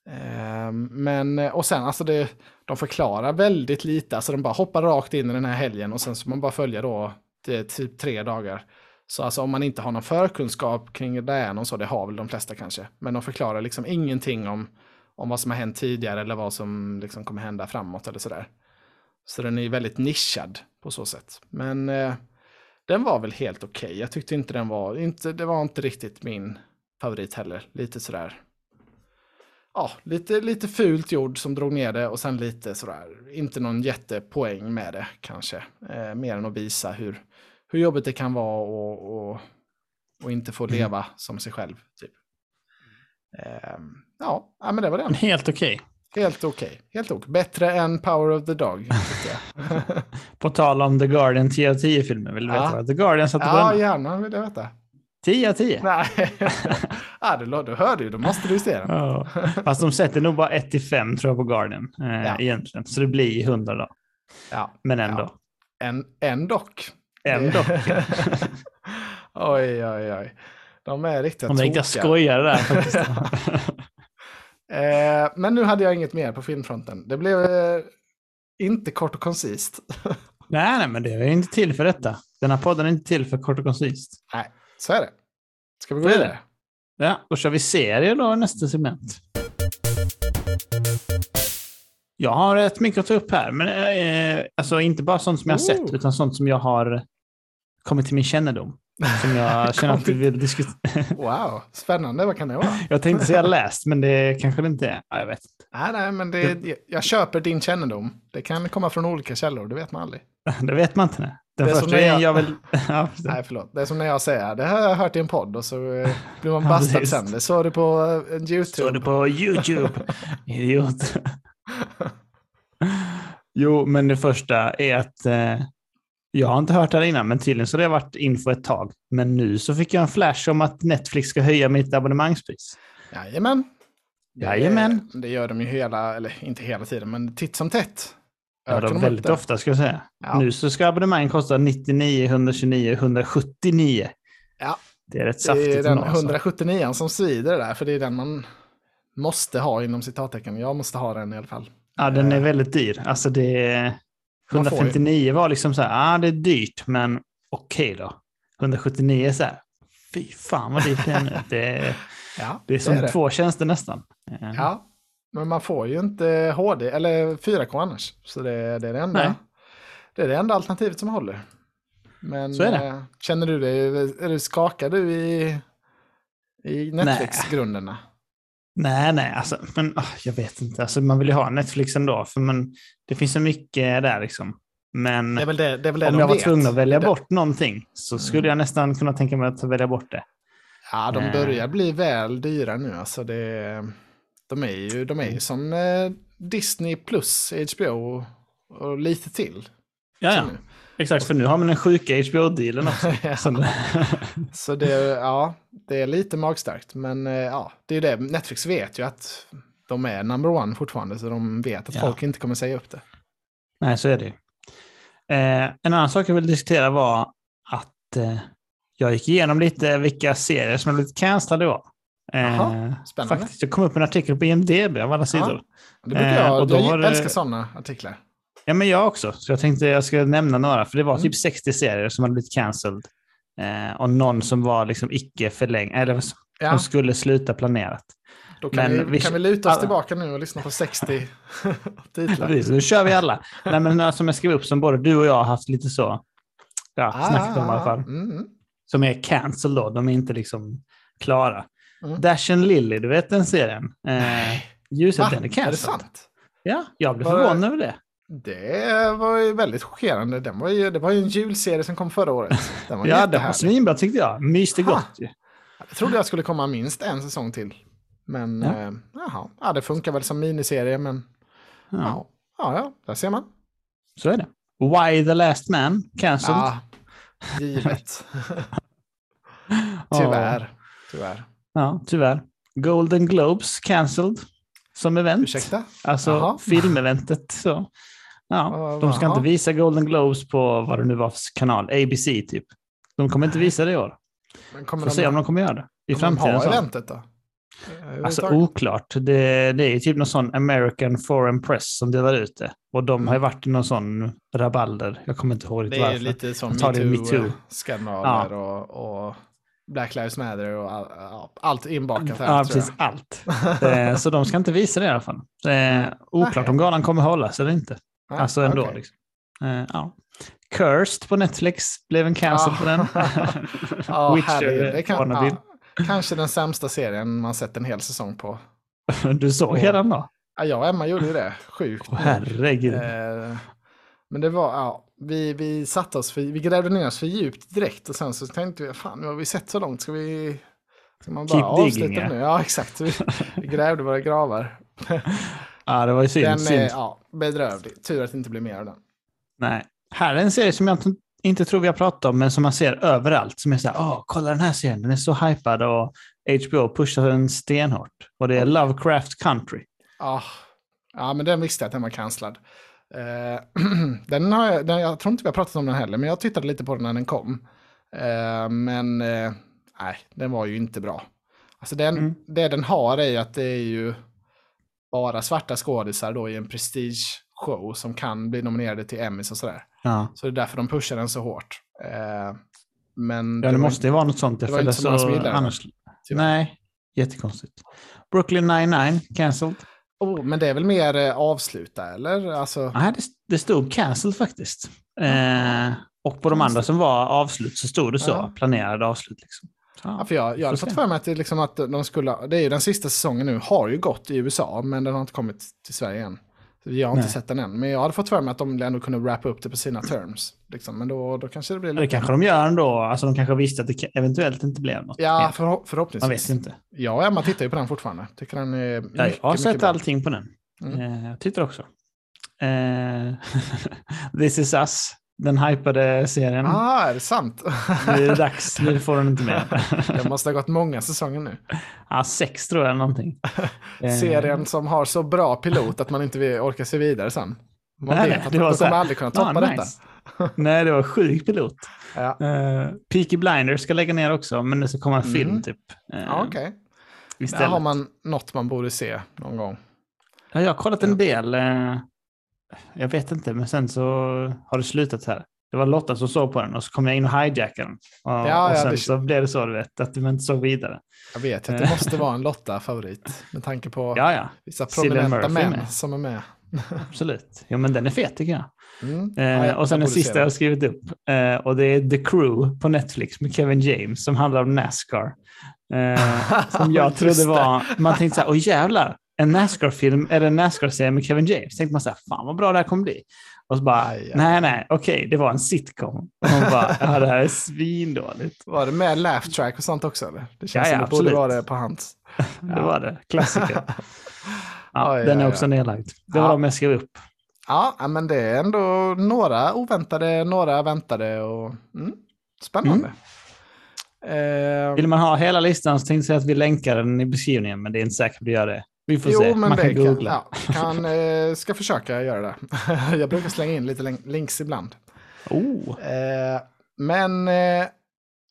Eh, men, och sen, alltså det, de förklarar väldigt lite. Alltså de bara hoppar rakt in i den här helgen och sen så man bara följa då typ tre dagar. Så alltså om man inte har någon förkunskap kring Diana så, det har väl de flesta kanske. Men de förklarar liksom ingenting om, om vad som har hänt tidigare eller vad som liksom kommer hända framåt eller sådär. Så den är ju väldigt nischad på så sätt. Men eh, den var väl helt okej. Jag tyckte inte den var, inte, det var inte riktigt min favorit heller. Lite sådär. ja, lite, lite fult gjord som drog ner det och sen lite sådär, inte någon jättepoäng med det kanske. Eh, mer än att visa hur, hur jobbigt det kan vara och, och, och inte få leva som sig själv. Typ. Eh, ja, ja, men det var den. (laughs) Helt okej. Helt okej. Helt okej. Bättre än Power of the Dog. (laughs) På tal om The Guardian 10 av 10-filmer, vill du Ja. veta vad The Guardian satte på ja, gärna vill jag veta. 10 av 10. Nej, (laughs) ah, du, du hörde ju, då måste du se den. Ja. Fast de sätter nog bara 1 till 5 tror jag på Guardian eh, Ja. egentligen. Så det blir 100 då. Ja, Men ändå. Ja. en, en dock. Ändå. (laughs) oj, oj, oj. De är riktigt De är riktiga skojare där (laughs) faktiskt. Eh, men nu hade jag inget mer på filmfronten. Det blev eh, inte kort och koncist. (laughs) nej, nej, men det är inte till för detta. Den här podden är inte till för kort och koncist. Nej, så är det. Ska vi gå Så är det. vidare? Ja, då kör vi serier då nästa segment. Jag har rätt mycket att ta upp här, men eh, alltså inte bara sånt som jag har sett, Oh. utan sånt som jag har kommit till min kännedom. Som jag (laughs) känner att vi vill diskutera. Wow, spännande. Vad kan det vara? jag tänkte säga läst, men det kanske det inte är. Ja, jag vet inte. Nej, nej, men det, jag köper din kännedom. Det kan komma från olika källor, det vet man aldrig. (laughs) Det vet man inte. Nej. Den Det första jag- jag vill... (laughs) ja. Nej, förlåt. Det är som när jag säger, det har jag hört i en podd och så eh, blir man Ja, bastad precis. sen. Det såg du på eh, YouTube. Står det på YouTube. Idiot. Jo, men det första är att eh, jag har inte hört det här innan, men tydligen så har det varit info ett tag. Men nu så fick jag en flash om att Netflix ska höja mitt abonnemangspris. Jajamän. Det- Jajamän. Det gör de ju hela, eller inte hela tiden, men titt som tätt. Ja, de väldigt det? ofta ska jag säga. Ja. Nu så ska abonnemang kosta 99, 129, 179. Ja. Det är rätt Det saftigt. är den ändå, alltså. 179 som svider där, för det är den man måste ha inom citattecken. Jag måste ha den i alla fall. Ja, den är väldigt dyr. Alltså det... Man får ju- 159 var liksom så här, ah, det är dyrt, men okej då. 179 är så här, fy fan vad dyrt det är nu. (laughs) Det är, Ja, det är som det. två tjänster nästan. Eh, Ja, men man får ju inte HD eller 4K annars. Så det, det är det enda. Nej. Det är det enda alternativet som håller. Men Så är det. eh, känner du dig, är du skakad du i, i Netflix-grunderna? Nej, nej, alltså, men ah, jag vet inte. Alltså, man vill ju ha Netflix ändå, för man, det finns så mycket där liksom. Men Det det, det, om jag var vet. tvungen att välja Mm. bort någonting så skulle jag nästan kunna tänka mig att välja bort det. Ja, de Eh. börjar bli väl dyra nu. Alltså det, de är ju, de är Mm. ju som eh, Disney plus HBO och lite till. Ja, ja. Exakt. För nu har man den sjuka HBO-dealen också. (laughs) Ja. Så (laughs) det, ja, det är lite magstarkt. Men eh, ja, det är det. Netflix vet ju att de är number one fortfarande. Så de vet att Ja. folk inte kommer säga upp det. nej, så är det ju. Eh, en annan sak jag vill diskutera var att eh, jag gick igenom lite vilka serier som har blivit cancellade i år. Eh, spännande. Faktiskt, jag kom upp en artikel på IMDB av alla sidor. Det brukar Eh, jag, och då jag var det- älskar sådana artiklar. Ja, men jag också. Så jag tänkte jag skulle nämna några, för det var Mm. typ 60 serier som hade blivit cancelled. Eh, och någon som var liksom icke förlängd, eller som Ja, skulle sluta planerat. då kan, men vi, vi- kan vi luta oss alla- tillbaka nu och lyssna på 60 (laughs) titlar. Precis, nu kör vi alla. Nej, men några som jag skrev upp som både du och jag har haft lite så, ja, snackat om i alla fall. Mm, mm. Som är cancelled då, de är inte liksom klara. Mm. Dash and Lily, du vet den serien? Eh, att den är Är det cancelled. sant? Ja, jag blev förvånad över det. Det var ju väldigt chockerande. Den var ju, det var ju en julserie som kom förra året. Den var Ja, det var svinbra tyckte jag. Myste gott. Jag trodde jag skulle komma minst en säsong till. Men Ja. eh, jaha, ja, det funkar väl som miniserie, men Ja, ja, ja, ja där ser man. så är det. Why the Last Man, cancelled. Ja, givet. (laughs) Tyvärr. Tyvärr. Ja, tyvärr. Golden Globes cancelled som event. Ursäkta? Alltså Jaha. filmeventet. Så. Ja, Ja, de ska inte visa Golden Globes på vad det nu var för kanal, ABC typ. De kommer inte visa det i år. Men kommer Får se om de kommer göra det i kommer de framtiden. ha eventet då? Alltså oklart. Det, det är ju typ någon sån American Foreign Press som delar ut det. Och de har ju Mm. varit i någon sån rabalder. Jag kommer inte ihåg riktigt Det är varför. lite som metoo-skandaler och, och Black Lives Matter och all, ja, allt inbakat här. Ja, precis. Allt. Eh, Så de ska inte visa det i alla fall. Eh, (laughs) oklart Nej. om galan kommer hållas eller inte. Nej, Alltså ändå. okej. Liksom. Eh, ja. Cursed på Netflix blev en cancel på den. Ja, (laughs) Witcher. Det kan, ja, kanske den sämsta serien man sett en hel säsong på. (laughs) Du såg hela den då? Ja, jag och Emma gjorde ju det. Sjukt. Åh, herregud. Eh, men det var, ja, vi, vi satte oss för, vi grävde ner oss för djupt direkt och sen så tänkte vi, fan nu har vi sett så långt, ska vi... Ska man bara Keep digging, avsluta ja. nu? Ja, exakt. Vi, vi grävde våra gravar. (laughs) Ja, det var ju synd. Den synd. är ja, bedrövlig. Tur att det inte blir mer av den. Nej. Här är en serie som jag inte, inte tror vi har pratat om, men som man ser överallt. Som är så här, åh, kolla den här serien, den är så hypad och HBO pushar den stenhårt. Och det är Lovecraft Country. Ja, ja, men den visste jag att den var cancellad. Eh, (clears throat) den har jag, den, jag tror inte vi har pratat om den heller, men jag tittade lite på den när den kom. Eh, men eh, nej, den var ju inte bra. Alltså den, Mm. det den har är ju att det är ju bara svarta skådisar då i en prestige show som kan bli nominerade till Emmys och sådär. Ja, Så det är därför de pushar den så hårt. Eh, men ja det måste ju vara något sånt. Det var inte så många som gillade den, annars. tyvärr. Nej, jättekonstigt. Brooklyn 99, cancelled. Oh, men det är väl mer eh, avsluta, eller? Alltså, Nej, det, det stod cancelled faktiskt. Eh, och på de andra som var avslut så stod det så, Ja. planerade avslut. Liksom. Ja, för jag, jag hade fått för mig att, det, liksom att de skulle, det är ju den sista säsongen nu, har ju gått i USA, men den har inte kommit till Sverige än. Jag har inte Nej. sett den än, men jag hade fått för mig att de ändå kunde wrappa upp det på sina terms. Liksom. Men då, då kanske det blir Det lite... kanske de gör ändå. Alltså de kanske visste att det eventuellt inte blev något. Ja, förho- Man förhoppningsvis. vet inte. Jag och Emma tittar ju på den fortfarande. Tycker den är Ja, mycket, jag har mycket sett bra. allting på den. Mm. Eh, jag tittar också. Eh, (laughs) This is us, den hypade serien. Ah, är det sant? (laughs) Nu är det dags, nu får den inte med. (laughs) det måste ha gått många säsonger nu. ja, sex tror jag eller någonting. Eh, (laughs) Serien som har så bra pilot att man inte vill orka se vidare sen. Man Nej, vet att det var här, kommer aldrig kunna ah, toppa detta. nice. Nej, det var sjuk pilot. Ja, Uh, Peaky Blinders ska lägga ner också, men det ska komma en Mm. film typ. Eh, ja okej. Där istället. har man något man borde se någon gång. Ja, jag har kollat en del. eh, jag vet inte, men sen så har det slutat här. Det var Lotta som såg på den och så kom jag in och hijackade den. Och, Ja, och ja, sen det- så blev det så, du vet, att du inte såg vidare. Jag vet att det måste vara en Lotta-favorit med tanke på Ja, ja, vissa prominenta män med. som är med. (laughs) absolut. Jo, men den är fet tycker jag. Mm. Eh, Ja, jag- och sen den sista jag har skrivit upp. Eh, och det är The Crew på Netflix med Kevin James som handlar om Nascar. Eh, (laughs) som jag trodde var, man tänkte så här, åh jävlar, en Nascar-film eller en Nascar-serie med Kevin James. Tänkte man så här, fan vad bra det här kommer bli. Och så bara, Aj, aj. nej, nej, okej, det var en sitcom. Och man bara, ja, det här är svindåligt. Var det med laugh track och sånt också? Eller? Det känns Ja, som det borde vara det på hans. (laughs) Det var det, klassiker. Ja, (laughs) Oj, den är också nedlagd. Det var de jag skrev upp. Ja, men det är ändå några oväntade, några väntade och mm, spännande. Eh, Vill man ha hela listan så tänkte jag att vi länkar den i beskrivningen, men det är inte säkert att vi gör det. Vi får jo, se, man det kan googla. ja, kan, eh, ska försöka göra det. (laughs) Jag brukar slänga in lite links ibland. Oh. Eh, men eh,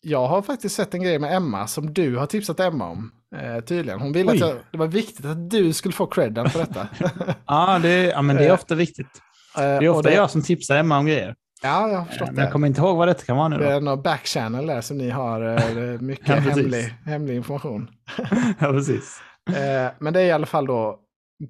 jag har faktiskt sett en grej med Emma som du har tipsat Emma om. Eh, tydligen. Hon ville att Oj. jag, det var viktigt att du skulle få credden för detta. (laughs) Ja, det, ja, men det är ofta viktigt. Det är ofta jag som tipsar Emma om grejer. Ja, jag har förstått Men det. jag kommer inte ihåg vad det kan vara nu Det är någon backchannel där som ni har (laughs) mycket Ja, hemlig, hemlig information. Ja, precis. Eh, men det är i alla fall då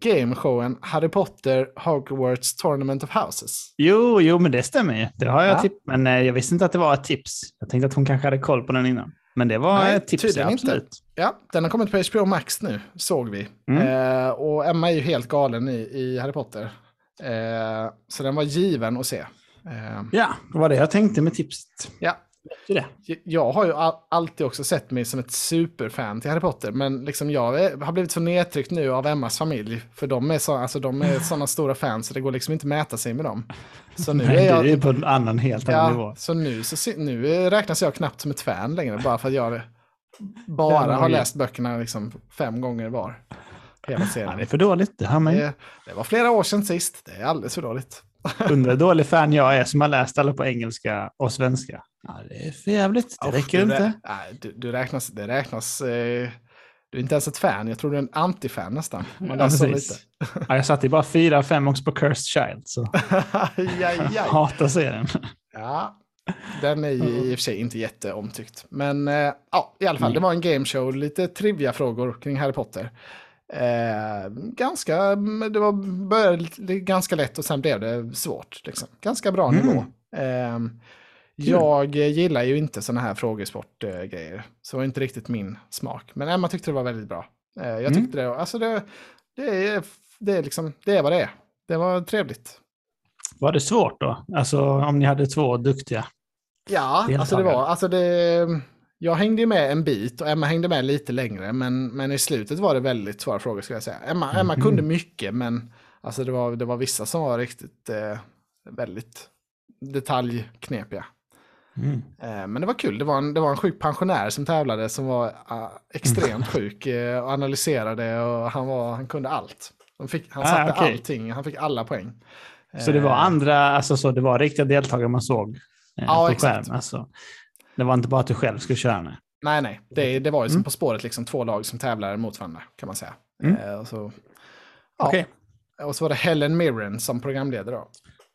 gameshowen Harry Potter Hogwarts Tournament of Houses. Jo, jo, men det stämmer ju. Det har jag Ja. tipp. Men eh, jag visste inte att det var ett tips. Jag tänkte att hon kanske hade koll på den innan. Men det var Nej, ett tips, ja, inte. absolut. Ja, den har kommit på HBO Max nu, såg vi. Mm. Eh, och Emma är ju helt galen i, i Harry Potter. Eh, så den var given att se. Eh, Ja, det var det jag tänkte med tipset. ja, det. jag har ju all, alltid också sett mig som ett superfan till Harry Potter, men liksom jag är, har blivit så nedtryckt nu av Emmas familj, för de är, så, alltså, de är sådana (laughs) stora fans så det går liksom inte att mäta sig med dem. Så nu Nej, är jag... Du är på en annan, helt annan Ja, nivå. så nu, så, nu räknas jag knappt som ett fan längre, bara för att jag Ja, bara har läst böckerna liksom fem gånger var. Hela Ja, serien. det är för dåligt, det man ju. det, det var flera år sedan sist, det är alldeles för dåligt. Undrar dålig fan jag är som har läst alla på engelska och svenska. Ja, det är för jävligt. Det Och räcker du, inte. Nej, du, du räknas, det räknas, eh, du är inte ens ett fan, jag tror du är en antifan nästan. (laughs) Man Ja, lite. Ja, jag satte bara fyra, fem också på Cursed Child, så (laughs) aj. (laughs) hatar serien. Ja, den är ju i och för sig inte jätteomtyckt. Men eh, ja, i alla fall, det var en gameshow, lite trivia-frågor kring Harry Potter. Eh, ganska, det var, började ganska lätt och sen blev det svårt. Liksom. Ganska bra Mm. nivå. Eh, jag gillar ju inte sådana här frågesportgrejer. så det var inte riktigt min smak. Men Emma tyckte det var väldigt bra. Eh, jag tyckte det, alltså det, det, är, det, är liksom, det är vad det är. Det var trevligt. Var det svårt då? Alltså om ni hade två duktiga? Ja, alltså det var, alltså det, jag hängde med en bit och Emma hängde med lite längre, men, men i slutet var det väldigt svåra frågor skulle jag säga. Emma, Emma Mhm. kunde mycket, men alltså det, var, det var vissa som var riktigt eh, väldigt detaljknepiga. Mm. Eh, men det var kul, det var, en, det var en sjuk pensionär som tävlade som var uh, extremt sjuk eh, och analyserade och han, var, han kunde allt. Han, fick, han Ah, satte okej. allting, han fick alla poäng. Så det var Eh, andra, alltså så det var riktiga deltagare man såg eh, Ja, på exakt. Alltså. Det var inte bara att du själv skulle köra med. Nej, nej. Det, det var ju som Mm. På spåret, liksom två lag som tävlar mot varandra, kan man säga. Mm. Och, så, ja. Okej, och så var det Helen Mirren som programledare. Då.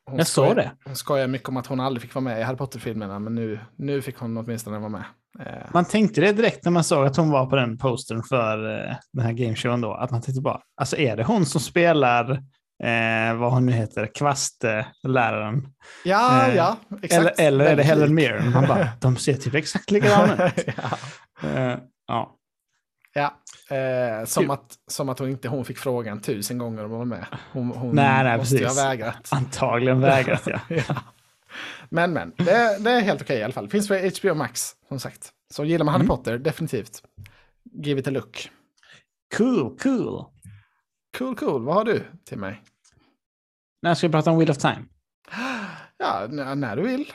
Hon jag skojar- det. Hon skojar mycket om att hon aldrig fick vara med i Harry Potter-filmerna, men nu, nu fick hon åtminstone vara med. Eh, Man tänkte det direkt när man såg att hon var på den postern för eh, den här gameshowen då. Att man tänkte bara, alltså är det hon som spelar, eh, vad hon nu heter, kvastläraren? ja, eh, ja, exakt. Eller, eller är det Helen. Mirren? Man bara, (laughs) de ser typ exakt likadana ut. (laughs) ja. Eh, ja. Ja, eh, som, att, som att hon inte hon fick frågan tusen gånger om att vara med. Hon, hon Nej, nej, måste ju ha precis. vägrat. Antagligen vägrat ja. (laughs) ja. Men, men, det, det är helt okej i alla fall. Finns på HBO Max, som sagt. Så gillar man Harry Mm. Potter, definitivt. Give it a look. Cool, cool. Cool, cool. Vad har du till mig? När ska vi prata om Wheel of Time? Ja, när du vill.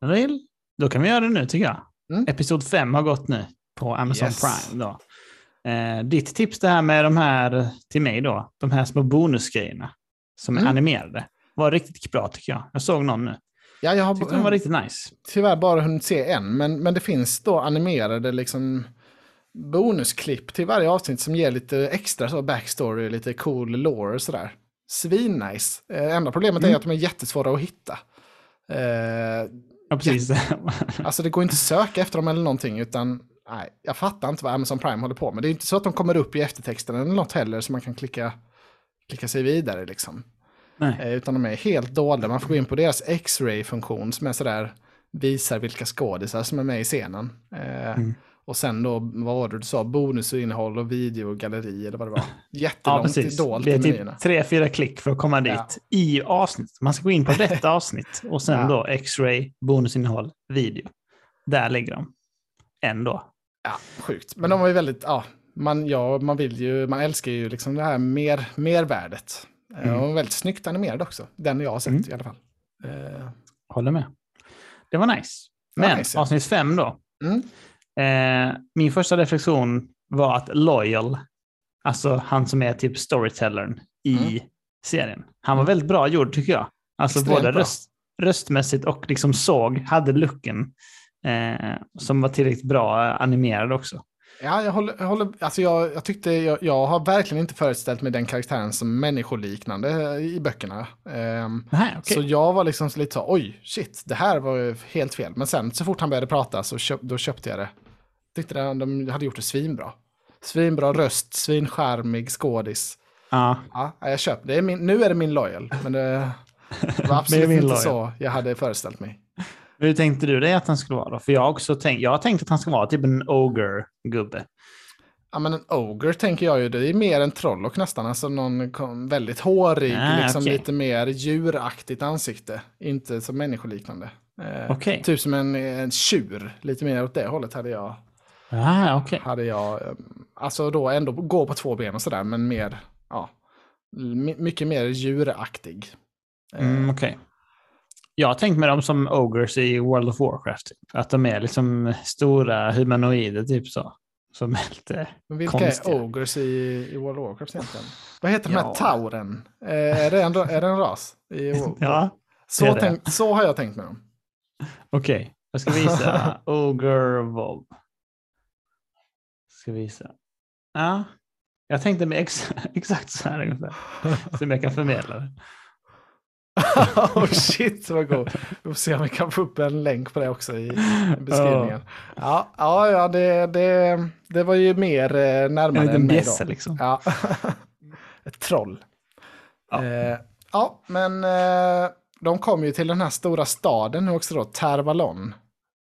Vill? Då kan vi göra det nu tycker jag. Mm. Episod 5 har gått nu på Amazon Yes. Prime. Då. Eh, ditt tips det här med de här, till mig då, de här små bonusgrejerna som är Mm. animerade var riktigt bra tycker jag. Jag såg någon nu. Ja, jag Tyckte har de var riktigt nice. tyvärr bara hunnit se en, men, men det finns då animerade liksom bonusklipp till varje avsnitt som ger lite extra så backstory, lite cool lore och sådär. Svinnice. Eh, enda problemet är Mm. att de är jättesvåra att hitta. Eh, Ja, precis. (laughs) Alltså det går inte att söka efter dem eller någonting, utan nej, jag fattar inte vad Amazon Prime håller på med. Det är inte så att de kommer upp i eftertexten eller något heller, så man kan klicka, klicka sig vidare liksom. Nej. Eh, utan de är helt dolda. Man får gå in på deras X-ray-funktion som är sådär, visar vilka skådisar som är med i scenen. Eh, Mm. Och sen då, vad var det du sa, bonusinnehåll och videogalleri eller vad det var. (laughs) Ja, Jättelångt precis. dolt Det är typ tre, fyra klick för att komma dit Ja. i avsnitt. Man ska gå in på (laughs) rätt avsnitt och sen Ja. då X-ray, bonusinnehåll, video. Där ligger de. Ändå. Ja, sjukt. Men de var ju väldigt, ja, man, ja, man vill ju, man älskar ju liksom det här mer, mervärdet. Eh, Mm. Och väldigt snyggt animerad också, den jag har sett Mm. i alla fall. Eh, Håller med. Det var nice. Det var Men nice, ja. avsnitt fem då. Mm. Eh, min första reflektion var att Loyal, alltså han som är typ storytellern i Mm. serien, han var väldigt bra gjord tycker jag. Alltså Extremt både röst, röstmässigt och liksom såg, hade looken eh, som var tillräckligt bra eh, animerad också. Ja, jag håller, jag håller alltså jag, jag tyckte, jag, jag har verkligen inte föreställt mig den karaktären som människoliknande i böckerna. Ehm, Nej, okej. Så jag var liksom lite så, oj, shit, det här var ju helt fel. Men sen så fort han började prata så köp, då köpte jag det. Tyckte de hade gjort det svinbra. Svinbra röst, svincharmig skådis. Ja, Ja, jag köpte det. Är min, nu är det min loyal, men det var (laughs) absolut inte loyal. så jag hade föreställt mig. Hur tänkte du dig att han skulle vara då? För jag har också tänkt, jag har tänkt att han ska vara typ en ogre-gubbe. Ja, men en ogre tänker jag ju, det är mer en trollock nästan. Alltså någon väldigt hårig, Ah, liksom okej. lite mer djuraktigt ansikte. Inte så människoliknande. Eh. Typ som en, en tjur, lite mer åt det hållet hade jag. Ah, okej. Hade jag eh, alltså då ändå gå på två ben och sådär, men mer, ja, my- mycket mer djuraktig. Eh, Mm, okej. Jag har tänkt med dem som ogres i World of Warcraft. Typ. Att de är liksom stora humanoider, typ så. Som är lite... Men vilka konstiga. är ogres i, i World of Warcraft egentligen? Vad heter de här tauren? Eh, är, det en, är det en ras? I, Ja, så, tänk, så har jag tänkt med dem. okej. Jag ska visa. (laughs) Ogre Volv. Ska visa. Ja. Jag tänkte med ex (laughs) exakt så här ungefär. (laughs) Som jag kan förmedla det. (laughs) oh shit vad god. Vi får se om vi kan få upp en länk på det också i beskrivningen. Ja, ja, ja det, det, det var ju mer eh, En närmare än mig då. liksom. Ja. (laughs) Ett troll. Ja. Eh, ja, men eh, de kom ju till den här stora staden nu också då, Tervalon.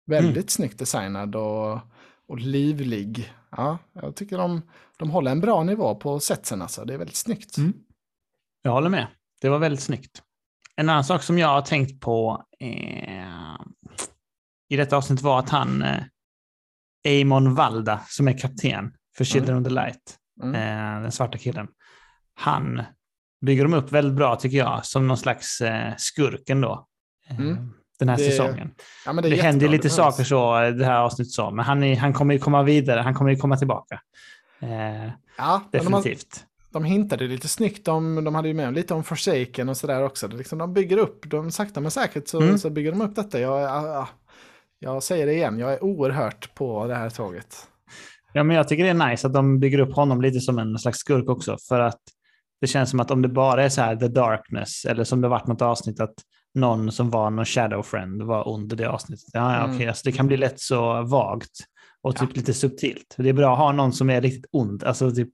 Väldigt Mm. snyggt designad och, och livlig. Ja, jag tycker de, de håller en bra nivå på setsen alltså. Det är väldigt snyggt. Mm. Jag håller med. Det var väldigt snyggt. En annan sak som jag har tänkt på eh, i detta avsnitt var att han, eh, Amon Valda, som är kapten för Children of the Light, Mm. eh, den svarta killen, han bygger de upp väldigt bra tycker jag, som någon slags eh, skurk ändå. Eh, Mm. Den här Det- säsongen. Ja, Det, är händer lite det saker så eh, det här avsnittet så, men han, är, han kommer ju komma vidare, han kommer ju komma tillbaka. Eh, Ja, definitivt. De hintade lite snyggt om, de hade ju med lite om Forsaken och sådär också. Det liksom, de bygger upp, de sakta men säkert så, Mm. så bygger de upp detta. Jag, ja, ja, jag säger det igen, jag är oerhört på det här tåget. Ja, men jag tycker det är nice att de bygger upp honom lite som en slags skurk också. För att det känns som att om det bara är så här the darkness, eller som det varit något avsnitt att någon som var någon shadow friend var ond i det avsnittet. Ja, ja, Mm. okej, alltså det kan bli lätt så vagt och typ lite subtilt. Det är bra att ha någon som är riktigt ond. Alltså typ,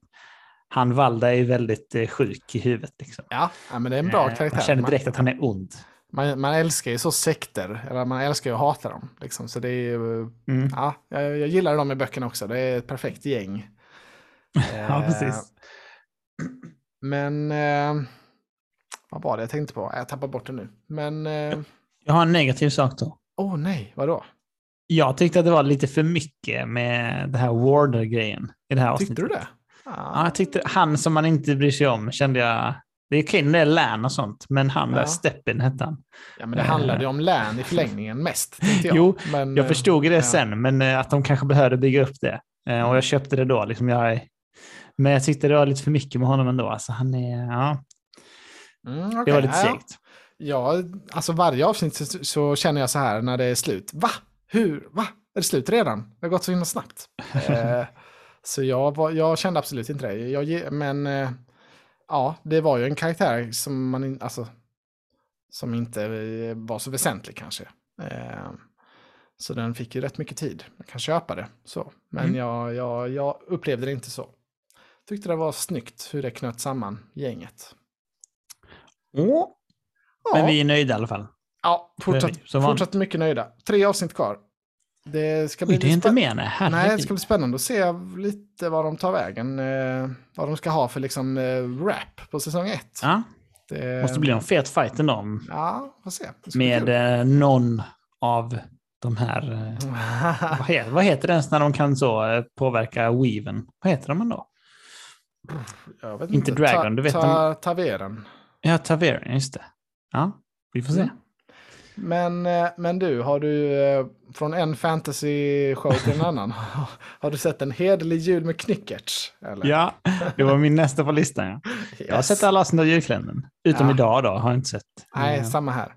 han Valda är väldigt eh, sjuk i huvudet. Liksom. Ja, men det är en bra Eh, karaktär. Man känner direkt att han är ond. Man, man älskar ju så sekter, eller man älskar ju att hata dem. Liksom. Så det är ju, Mm. ja, jag, jag gillar dem i böckerna också. Det är ett perfekt gäng. (laughs) Ja, Eh, precis. Men, eh, vad var det jag tänkte på? Jag tappar bort det nu. Men, eh, Jag har en negativ sak då. åh nej, vadå? Jag tyckte att det var lite för mycket med det här Warder-grejen i det här avsnittet. Tyckte du det? Ja, jag tyckte han som man inte bryr sig om kände jag. Det är okej när det är län och sånt, men han där Ja. Steppin hette han. Ja, men det handlade ju om län i förlängningen mest, (laughs) jag. Jo, men, Jag eh, förstod det ja. sen, men eh, att de kanske behövde bygga upp det. Eh, Och jag köpte det då. Liksom jag, men jag tyckte det var lite för mycket med honom ändå. Alltså han är, ja, Mm, det okej, var lite segt. Ja, alltså varje avsnitt så, så känner jag så här när det är slut. Va? Hur? Va? Är det slut redan? Det har gått så himla snabbt. (laughs) så jag, var, jag kände absolut inte det. Jag, men eh, ja, det var ju en karaktär som man alltså, som inte eh, var så väsentlig kanske. Eh, så den fick ju rätt mycket tid. Jag kan köpa det så. Men Mm. jag, jag, jag upplevde det inte så. Tyckte det var snyggt hur det knöt samman gänget. Åh, Ja. Men vi är nöjda i alla fall. Ja, fortsatt, fortsatt mycket nöjda. Tre avsnitt kvar. Det ska bli Oj, det är inte mer, nej. Nej, det ska bli spännande att se lite vad de tar vägen. Eh, vad de ska ha för liksom eh, rap på säsong ett. Ja, Det måste bli en fet fight ändå. Ja, får se. Med eh, någon av de här... Eh, vad, heter, vad heter det ens när de kan så eh, påverka weaven? Vad heter de ändå? Inte Dragon, du vet ta, Taveren. Ja, Taveren, just det. Ja, vi får se. Mm. Men, eh, men du, har du eh, från en fantasy-show till en annan, (laughs) har du sett en hederlig jul med knyckerts? Eller? Ja, det var min nästa på listan. Ja. Jag har Yes. sett alla av julkalendern. Utom Ja. idag då, har jag inte sett. Nej, Eh, samma här.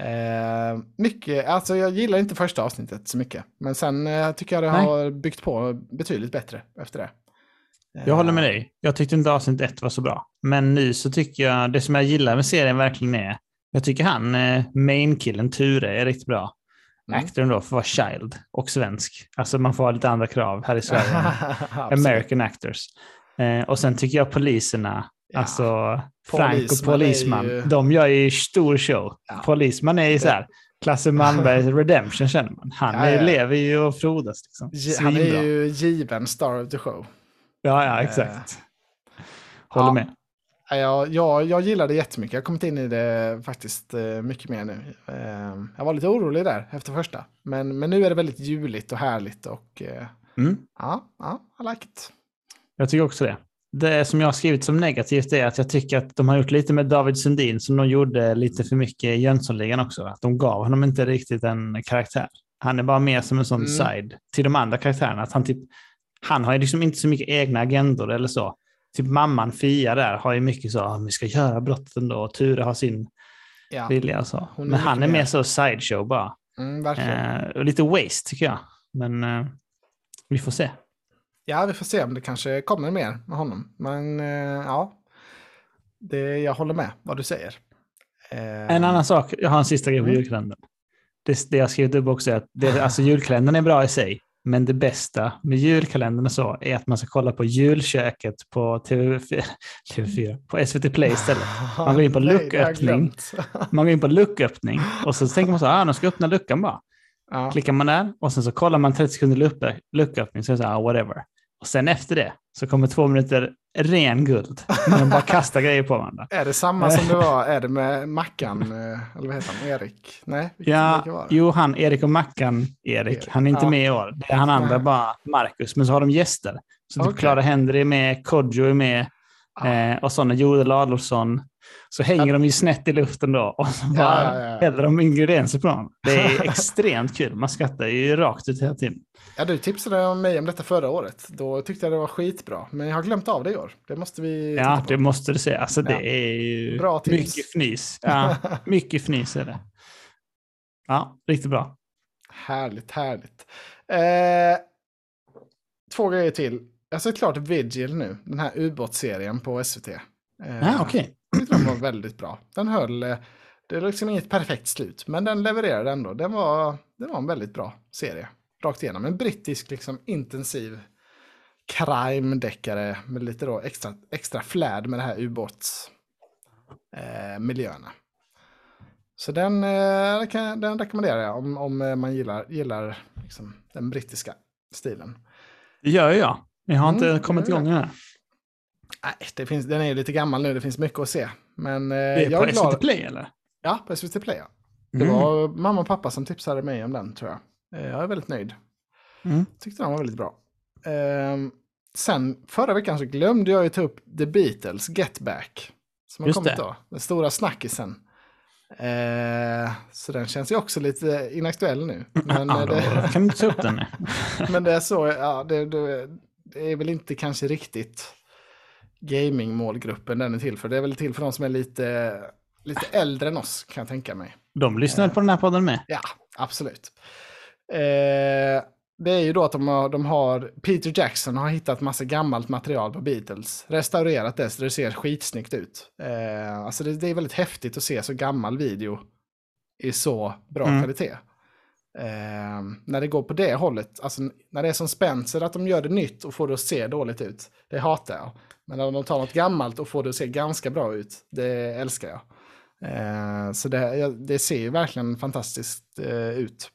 Eh, mycket, alltså jag gillar inte första avsnittet så mycket. Men sen eh, tycker jag det Nej. har byggt på betydligt bättre efter det. Eh, Jag håller med dig. Jag tyckte inte avsnitt ett var så bra. Men nu så tycker jag, det som jag gillar med serien verkligen är, jag tycker han, eh, main-killen Ture, är riktigt bra. Mm. Actorn då, för att vara child och svensk. Alltså man får ha lite andra krav här i (laughs) Sverige. American actors. Eh, och sen tycker jag poliserna, Ja. alltså Frank och Polisman ju- de gör ju stor show. Ja. Polisman är ju så här, Klasse Malmbergs (laughs) redemption känner man. Han Ja, är, ja. lever ju och frodas. Liksom. Ge- Han är Svinbra. ju given star of the show. Ja, ja, Eh, exakt. Håller ja. med. Ja, Jag, jag, jag gillar det jättemycket. Jag har kommit in i det faktiskt eh, mycket mer nu. Eh, Jag var lite orolig där efter första. Men, men nu är det väldigt juligt och härligt. Och eh, Mm. ja, ja, I like it. Jag tycker också det. Det som jag har skrivit som negativt är att jag tycker att de har gjort lite med David Sundin som de gjorde lite för mycket i Jönssonligan också. Att de gav honom inte riktigt en karaktär. Han är bara mer som en sån Mm. side till de andra karaktärerna. Att han, typ, han har ju liksom inte så mycket egna agendor eller så. Typ mamman Fia där har ju mycket så, "Ah, vi ska göra brottet ändå. Och Ture har sin Ja, vilja så. Är Men han är mer så sideshow bara. mm. Eh, och lite waste tycker jag. Men eh, vi får se. Ja, vi får se om det kanske kommer mer med honom. Men eh, ja, det, jag håller med vad du säger. Eh, En annan sak, jag har en sista grej på Mm. julkalendern. Det, det jag skrivit upp också är att det, alltså julkalendern är bra i sig, men det bästa med julkalendern och så är att man ska kolla på julköket på TV4, (laughs) TV4 på SVT Play istället. Man går in på (laughs) lucköppning. (laughs) Man går in på lucköppning och så tänker man så här, ah, nu ska öppna luckan bara. Ja. Klickar man där och sen så kollar man 30 sekunder lucköppning så är det så här, ah, whatever. Och sen efter det så kommer två minuter ren guld. De bara kastar grejer på varandra. (laughs) Är det samma som det (laughs) var, är det med Mackan, eh, eller vad heter han, Erik? Nej, Ja, jo, han Erik och Mackan, Erik, Erik, han är inte ja. med i år. Det är han andra, Nej. bara Marcus. Men så har de gäster. Så typ Okej. Clara Henry är med, Kodjo är med Ja. eh, och sådana, Joel Adolfsson. Så hänger de ju snett i luften då och så bara Ja, ja, ja. häller de ingredienser på dem. Det är (laughs) extremt kul. Man skrattar ju rakt ut hela tiden. Ja, du tipsade om mig om detta förra året. Då tyckte jag det var skitbra. Men jag har glömt av det i år. Det måste vi Ja, det måste du säga. Alltså det är ju Bra tips. mycket fnys. Ja, (laughs) mycket fnys är det. Ja, riktigt bra. Härligt, härligt. Eh, två grejer till. Jag har sett klart Vigil nu, den här ubåtsserien på SVT. Eh, Ja, okej. Den var väldigt bra. Den höll, eh, det är liksom inget perfekt slut, men den levererade ändå. Den var, det var en väldigt bra serie. Rakt igenom. En brittisk, liksom intensiv crime-deckare med lite då extra, extra flärd med det här ubåtsmiljöerna. Eh. Så den, eh, den rekommenderar jag om, om man gillar, gillar liksom, den brittiska stilen. Det gör jag. Jag har inte Mm, kommit igång än. Nej, det finns, den är ju lite gammal nu, det finns mycket att se. Men eh, Det är jag på är glad. SVT Play eller? Ja, på SVT Play. Ja. Det Mm. var mamma och pappa som tipsade mig om den tror jag. Eh, Jag är väldigt nöjd. Mm. Tyckte den var väldigt bra. Ehm, sen förra veckan så glömde jag ju ta upp The Beatles Get Back. Som har Just kommit det. då. Den stora snackisen. Eh, så den känns ju också lite inaktuell nu. Men, Ja, eh, då det, kan du inte ta upp den. (laughs) men det är så, ja, det, det, det är väl inte kanske riktigt gaming-målgruppen den är till för. Det är väl till för de som är lite, lite äldre än oss kan jag tänka mig. De lyssnar på den här podden med. Ja, absolut. Eh, det är ju då att de har, de har, Peter Jackson har hittat massa gammalt material på Beatles, restaurerat det så det ser skitsnyggt ut. Eh, alltså det, det är väldigt häftigt att se så gammal video i så bra Mm. kvalitet. Eh, när det går på det hållet, alltså när det är som Spencer, att de gör det nytt och får det att se dåligt ut, det hatar jag. Men när de tar något gammalt och får det att se ganska bra ut, det älskar jag. Eh, så det, det ser ju verkligen fantastiskt eh, ut.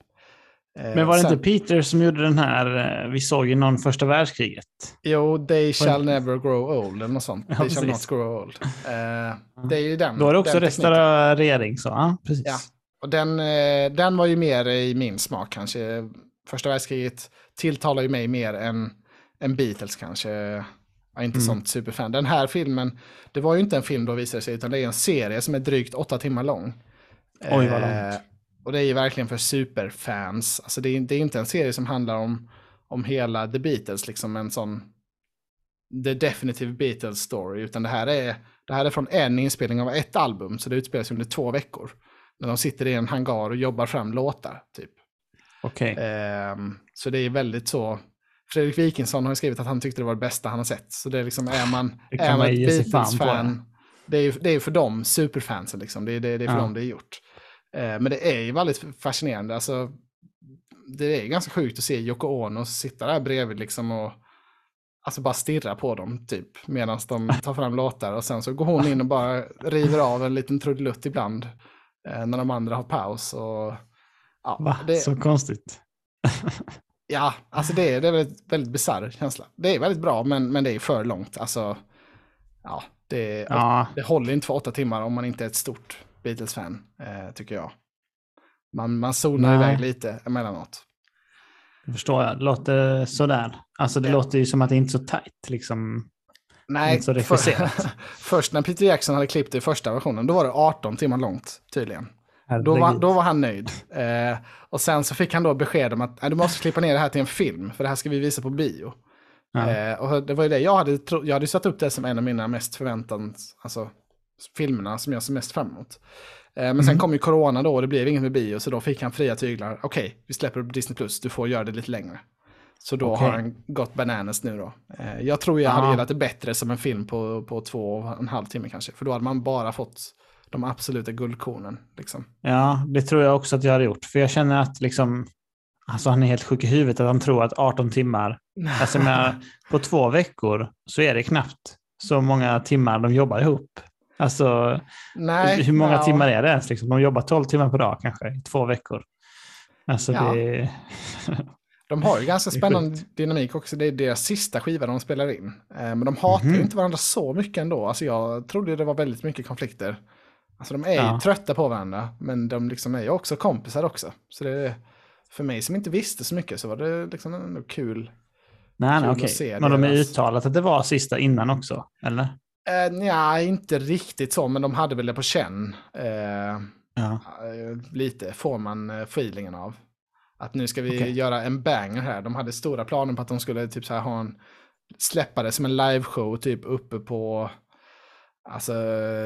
Eh, Men var det sen- inte Peter som gjorde den här, eh, vi såg ju någon första världskriget? Jo, they shall never grow old eller något sånt. Ja, they shall not grow old. Eh, det är ju den. Då är det också restaurering, så ja, precis. Ja. Och den, eh, den var ju mer i min smak kanske. Första världskriget tilltalar ju mig mer än, än Beatles kanske. Jag är inte Mm. sånt superfan. Den här filmen, det var ju inte en film då visade sig, utan det är en serie som är drygt åtta timmar lång. Oj, vad Eh, långt. och det är ju verkligen för superfans. Alltså det är, det är inte en serie som handlar om, om hela The Beatles, liksom en sån The Definitive Beatles Story, utan det här är, det här är från en inspelning av ett album, så det utspelar sig under två veckor. När de sitter i en hangar och jobbar fram låtar, typ. Okej. Ehm, så det är väldigt så. Fredrik Wikingsson har skrivit att han tyckte det var det bästa han har sett. Så det är liksom, är man, Det är man ett Beatles-fan, det är ju det är för dem, superfansen liksom. Det är, det, det är för Ja. dem det är gjort. Eh, men det är ju väldigt fascinerande. Alltså, det är ganska sjukt att se Yoko Ono sitta där bredvid liksom och alltså bara stirra på dem typ medan de tar fram låtar och sen så går hon in och bara river av en liten trudelutt ibland eh, när de andra har paus. Och, ja, Va? det, Så konstigt. (laughs) Ja, alltså det är, det är väldigt, väldigt bisarr känsla. Det är väldigt bra, men, men det är för långt. Alltså, ja, det, Ja, det håller inte för åtta timmar om man inte är ett stort Beatles-fan, eh, tycker jag. Man, man zonar Nej. iväg lite emellanåt. det förstår jag. Det låter sådär. Alltså det Ja. låter ju som att det inte är så tajt liksom. Nej, Inte så för, (laughs) först när Peter Jackson hade klippt det i första versionen, då var det 18 timmar långt, tydligen. Då var, då var han nöjd. Eh, och sen så fick han då besked om att "Nej, du måste klippa ner det här till en film, för det här ska vi visa på bio. Ja. Eh, och det var ju det jag hade, tro- jag hade satt upp det som en av mina mest förväntade, alltså filmerna som jag ser mest fram emot. Eh, men sen Mm. kom ju corona då och det blev inget med bio, så då fick han fria tyglar. Okej, vi släpper det på Disney+, Plus, du får göra det lite längre. Så då Okej. har han gått bananas nu då. Eh, jag tror jag hade Ja. gillat det bättre som en film på, på två och en halv timme kanske, för då hade man bara fått de absoluta guldkornen. Liksom. Ja, det tror jag också att jag hade gjort. För jag känner att liksom, alltså han är helt sjuk i huvudet att han tror att 18 timmar, alltså menar, (laughs) på två veckor så är det knappt så många timmar de jobbar ihop. Alltså Nej, hur många ja. timmar är det ens? Liksom? De jobbar 12 timmar per dag kanske i två veckor. Alltså Ja. det... De har ju (laughs) ganska spännande dynamik också. Det är deras sista skiva de spelar in. Eh, Men de hatar Mhm. ju inte varandra så mycket ändå. Alltså jag trodde det var väldigt mycket konflikter. Alltså de är ju Ja. trötta på varandra, men de liksom är ju också kompisar också. Så det för mig som inte visste så mycket så var det liksom ändå kul. Nej, nej okej. se Men de är uttalat att det var sista innan också, eller? Eh, nja, inte riktigt så, men de hade väl det på känn. Eh, Ja. eh, lite får man eh, feelingen av. Att nu ska vi Okej. göra en banger här. De hade stora planer på att de skulle typ så här ha en, släppa det som en liveshow typ uppe på alltså,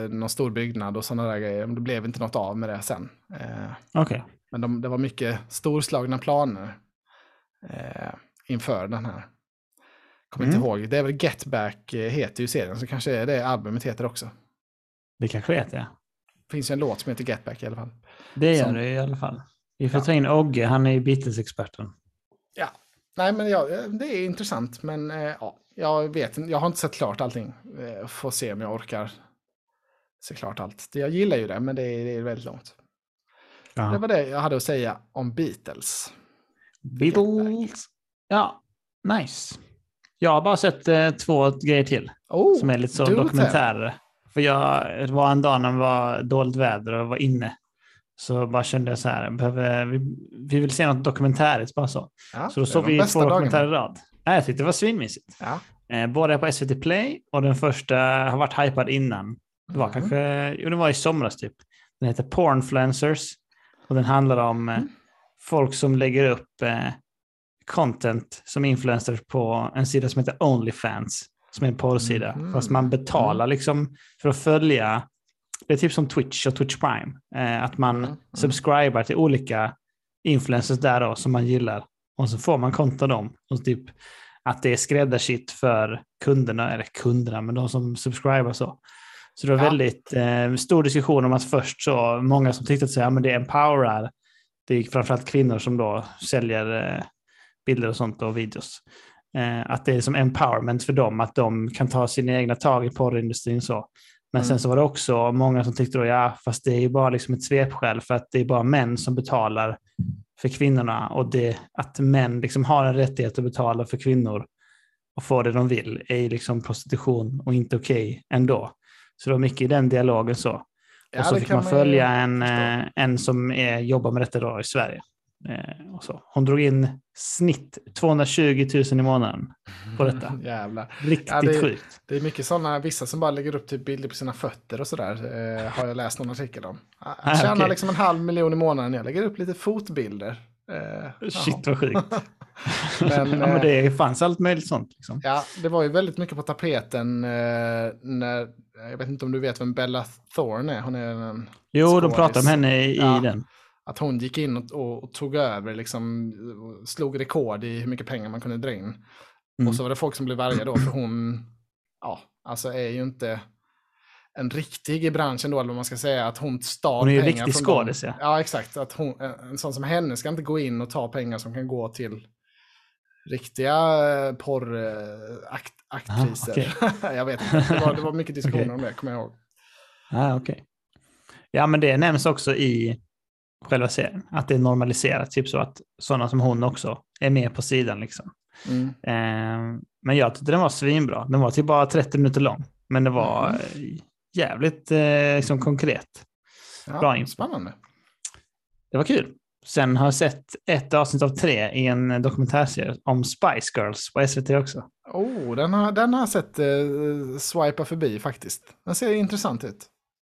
någon stor byggnad och sådana där grejer. Men det blev inte något av med det sen. Eh, Okej. men de, det var mycket storslagna planer eh, inför den här. Kommer Mm. inte ihåg, det är väl Get Back eh, heter ju serien, så kanske är det albumet heter också. Det kanske är det. Det finns ju en låt som heter Get Back i alla fall. Det gör Som- det i alla fall. Vi får Ja. ta in Ogge, han är ju Beatles-experten. Ja, nej men ja, det är intressant. Men eh, ja, jag vet jag har inte sett klart allting. Eh, får se om jag orkar se klart allt. Det- Jag gillar ju det, men det är, det är väldigt långt. Det Ja. var det jag hade att säga om Beatles. Beatles. Ja, nice. Jag har bara sett eh, två grejer till Oh, som är lite så do tell. dokumentärer. För jag det var en dag när det var dåligt väder och var inne. Så bara kände jag så här, behöver, vi, vi vill se något dokumentäriskt bara så. Ja, Så då det såg vi två dokumentärer i rad. Nej, jag tyckte det var svinmysigt. Ja. Eh, båda är på SVT Play och den första har varit hypad innan. Det var Mhm. kanske, jo det var i somras typ. Den heter Pornfluencers och den handlar om eh, Mm. folk som lägger upp eh, content som influencers på en sida som heter Onlyfans, som är en porrsida. Mhm. Fast man betalar liksom för att följa, det är typ som Twitch och Twitch Prime, eh, att man Mm, mm. subscribar till olika influencers där då som man gillar. Och så får man konto dem. Och typ att det är skräddarsytt för kunderna, eller kunderna, men de som subscribar så. Så det var Ja. väldigt eh, stor diskussion om att först så, många som tyckte att så, ja, men det empowerar, det är framförallt kvinnor som då säljer eh, bilder och sånt och videos. Eh, att det är som empowerment för dem, att de kan ta sina egna tag i porrindustrin så. Men Mm. sen så var det också många som tyckte då, ja, fast det är ju bara liksom ett svepskäl för att det är bara män som betalar för kvinnorna och det, att män liksom har en rättighet att betala för kvinnor och få det de vill är liksom prostitution och inte okej ändå. Så det var mycket i den dialogen så. Ja, och så det fick man följa en, förstå. eh, en som är, jobbar med detta då i Sverige. Eh, och så. Hon drog in snitt 220 000 i månaden på (laughs) detta. Jävlar. Riktigt Ja, det- sjukt. Det är mycket sådana, vissa som bara lägger upp typ bilder på sina fötter och sådär. Eh, har jag läst någon artikel om. Han Ah, tjänar okej. liksom en halv miljon i månaden. Jag lägger upp lite fotbilder. Eh, Shit ja. vad sjukt. (laughs) Men, ja, men eh, det fanns allt möjligt sånt. Liksom. Ja, det var ju väldigt mycket på tapeten eh, när, jag vet inte om du vet vem Bella Thorne är, hon är en, Jo, de skådis. pratade om henne i, Ja. i den. Att hon gick in och, och, och tog över, liksom, och slog rekord i hur mycket pengar man kunde dra in. Mm. Och så var det folk som blev arga då, för hon, ja, alltså är ju inte en riktig i branschen då, eller vad man ska säga, att hon stal Hon är ju pengar riktig skådis, ja. Ja, exakt. Att hon, en en sån som henne ska inte gå in och ta pengar som kan gå till riktiga eh, porraktriser. Ah, (laughs) jag vet inte, det var, det var mycket diskussioner (laughs) Okej. om det, kommer jag ihåg. Ah, okej. Ja, men det nämns också i själva serien. Att det är normaliserat, typ så att sådana som hon också är med på sidan. Liksom. Mm. Eh, men jag tyckte den var svinbra. Den var typ bara 30 minuter lång. Men det var Mm. jävligt eh, liksom konkret. Ja, Bra info. Spännande. Det var kul. Sen har jag sett ett avsnitt av tre i en dokumentärserie om Spice Girls på SVT också. Oh, den har, den har jag sett eh, swipa förbi faktiskt. Den ser intressant ut.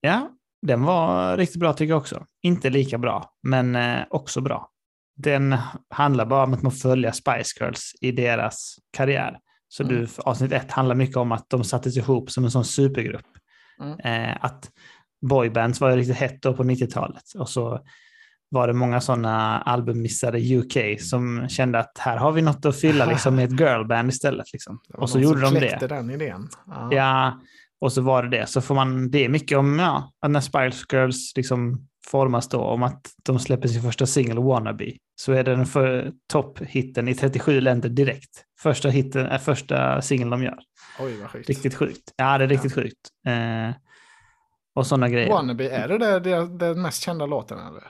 Ja, den var riktigt bra tycker jag också. Inte lika bra, men eh, också bra. Den handlar bara om att man följer Spice Girls i deras karriär. Så Mm. du, avsnitt ett handlar mycket om att de sattes ihop som en sån supergrupp. Mm. Eh, att boybands var ju riktigt hett då på 90-talet. Och så var det många sådana albummissare i UK som kände att här har vi något att fylla liksom, (laughs) med ett girlband istället. Liksom. Och så gjorde de det. den idén. Ja. Ja, och så var det det. Så får man, det är mycket om ja, att när Spice Girls liksom formas då, om att de släpper sin första singel, Wannabe, så är den för topphitten i 37 länder direkt. Första, hitten, äh, första singeln de gör. Oj, vad sjukt. Riktigt sjukt. Ja, det är riktigt sjukt. Eh, och sådana grejer. Wannabe, är det det, det den mest kända låten? Eller?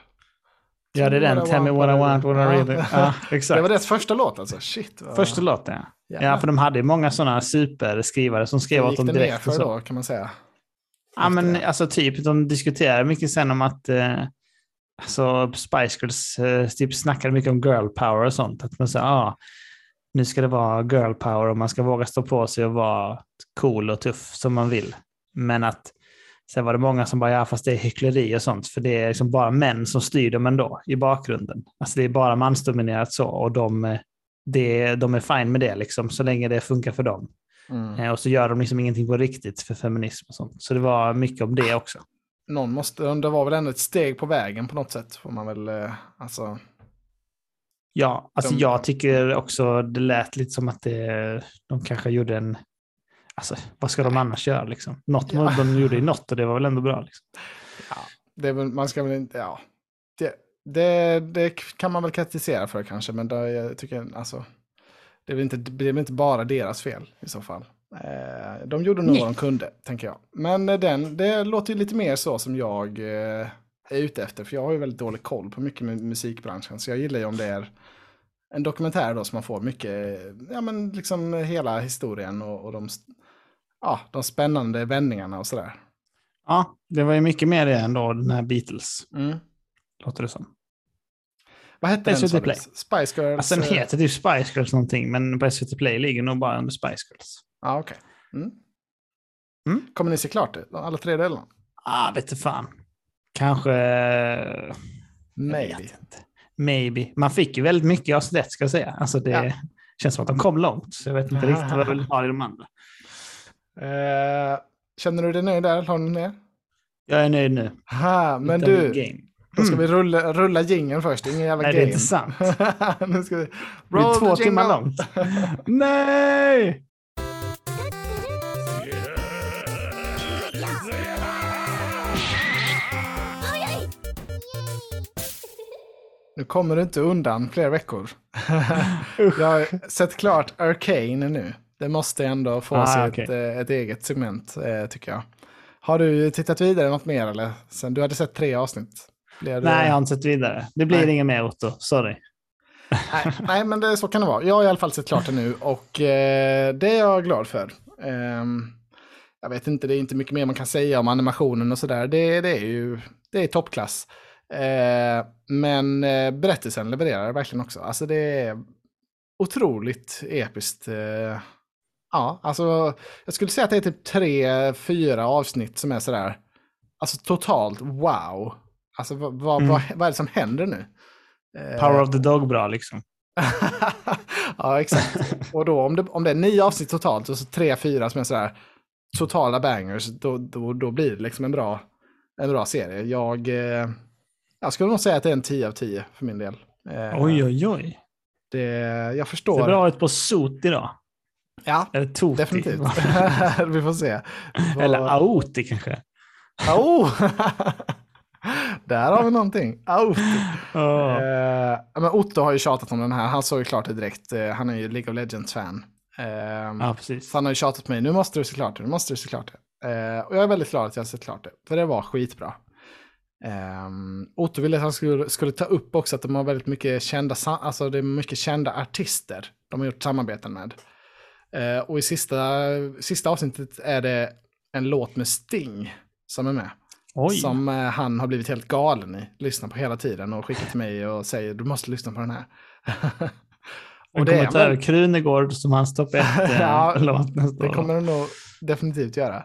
Ja, det är den. Tell me what I want, what I really... Ja, (laughs) Det exakt. var deras första låt alltså. Shit. vad- Första låten, ja. Ja, Jävlar. för de hade ju många sådana superskrivare som skrev Hur åt gick dem det direkt. nerför och så. då kan man säga? Ja, men det? alltså typ, de diskuterade mycket sen om att eh, alltså, Spice Girls eh, typ snackade mycket om girl power och sånt. Att man säger, ah, nu ska det vara girl power och man ska våga stå på sig och vara cool och tuff som man vill. Men att sen var det många som bara, ja fast det är hyckleri och sånt, för det är liksom bara män som styr dem ändå i bakgrunden. Alltså det är bara mansdominerat så och de, eh, det, de är fine med det liksom, så länge det funkar för dem. Mm. Eh, Och så gör de liksom ingenting på riktigt för feminism och sånt. Så det var mycket om det också. Någon måste, det var väl ändå ett steg på vägen på något sätt. Får man väl, eh, alltså. Ja, alltså De- jag tycker också det lät lite som att det, de kanske gjorde en... Alltså, vad ska de annars göra liksom? Något Ja. de gjorde i något och det var väl ändå bra. Liksom. Det är väl, man ska väl inte, ja. Det, det, det kan man väl kritisera för kanske, men då, jag tycker alltså. Det är, inte, det är väl inte bara deras fel i så fall. Eh, de gjorde nog Nej. vad de kunde, tänker jag. Men eh, den, det låter ju lite mer så som jag eh, är ute efter, för jag har ju väldigt dålig koll på mycket med musikbranschen, så jag gillar ju om det är en dokumentär då som man får mycket, ja men liksom hela historien och, och de, ja, de spännande vändningarna och sådär. Ja, det var ju mycket mer det än då den här Beatles, Mm. låter det som. Vad hette den? SVT? Play. Spice Girls? Alltså den eh, heter typ Spice Girls någonting, men på SVT Play ligger nog bara under Spice Girls. Ja, okej. Mm. Mm. Kommer ni se klart det? Alla tre delarna? Ah, vet du fan. Kanske... jag Maybe. Maybe. Man fick ju väldigt mycket av det ska jag säga. Alltså det Ja. känns som att de kom långt. Så jag vet inte riktigt vad jag vill ha i de andra. Eh, känner du dig nöjd där? Har du mer? Jag är nöjd nu. Ha, men Utan du, game. Då ska Mm. vi rulla, rulla jingeln först. Ingen jävla Nej, det game. är inte sant. (laughs) nu ska vi... Det Roll två timmar långt. (laughs) Nej! Nu kommer du inte undan fler veckor. (laughs) jag har sett klart Arcane nu. Det måste ändå få Ah, sig okej. ett, eh, ett eget segment, eh, tycker jag. Har du tittat vidare något mer eller? Sen du hade sett tre avsnitt. Du- Nej, jag har inte sett vidare. Det blir Nej. inget mer Otto. Sorry. nej, nej, men det, så kan det vara. Jag har i alla fall sett klart det nu och eh, det är jag glad för. Ehm, jag vet inte, det är inte mycket mer man kan säga om animationen och sådär. Det, det är ju det är toppklass. Eh, men eh, berättelsen levererar verkligen också. Alltså det är otroligt episkt. Eh, ja, alltså jag skulle säga att det är typ tre, fyra avsnitt som är sådär. Alltså totalt wow. Alltså vad, vad, Mm. vad, vad är det som händer nu? Eh, Power of the dog bra liksom. (laughs) ja, exakt. Och då om det, om det är nio avsnitt totalt och så tre, fyra som är sådär totala bangers, då, då, då blir det liksom en bra, en bra serie. Jag, eh, jag skulle nog säga att det är en 10 av 10 för min del. Eh, Oj, oj, oj. Det, jag Ser förstår. bra ut på sot idag. Ja, Eller toti. definitivt. (laughs) (laughs) Vi får se. Vad- Eller aoti kanske. Oh! Där har vi någonting. Out. Oh. Eh, men Otto har ju tjatat om den här. Han såg ju klart det direkt. Eh, han är ju League of Legends-fan. Eh, Ja, precis. Så han har ju tjatat på mig, nu måste du se klart det, nu måste du se klart det. Eh, och jag är väldigt glad att jag har sett klart det, för det var skitbra. Um, Otto ville att han skulle, skulle ta upp också att de har väldigt mycket kända, alltså det är mycket kända artister de har gjort samarbeten med. Eh, och i sista, sista avsnittet är det en låt med Sting som är med. Oj. Som eh, han har blivit helt galen i, lyssnar på hela tiden och skickar till mig och säger du måste lyssna på den här. (laughs) Och det över väl- Krunegård som hans topp ett (laughs) Ja, eh, låt nästa Det kommer det nog definitivt göra.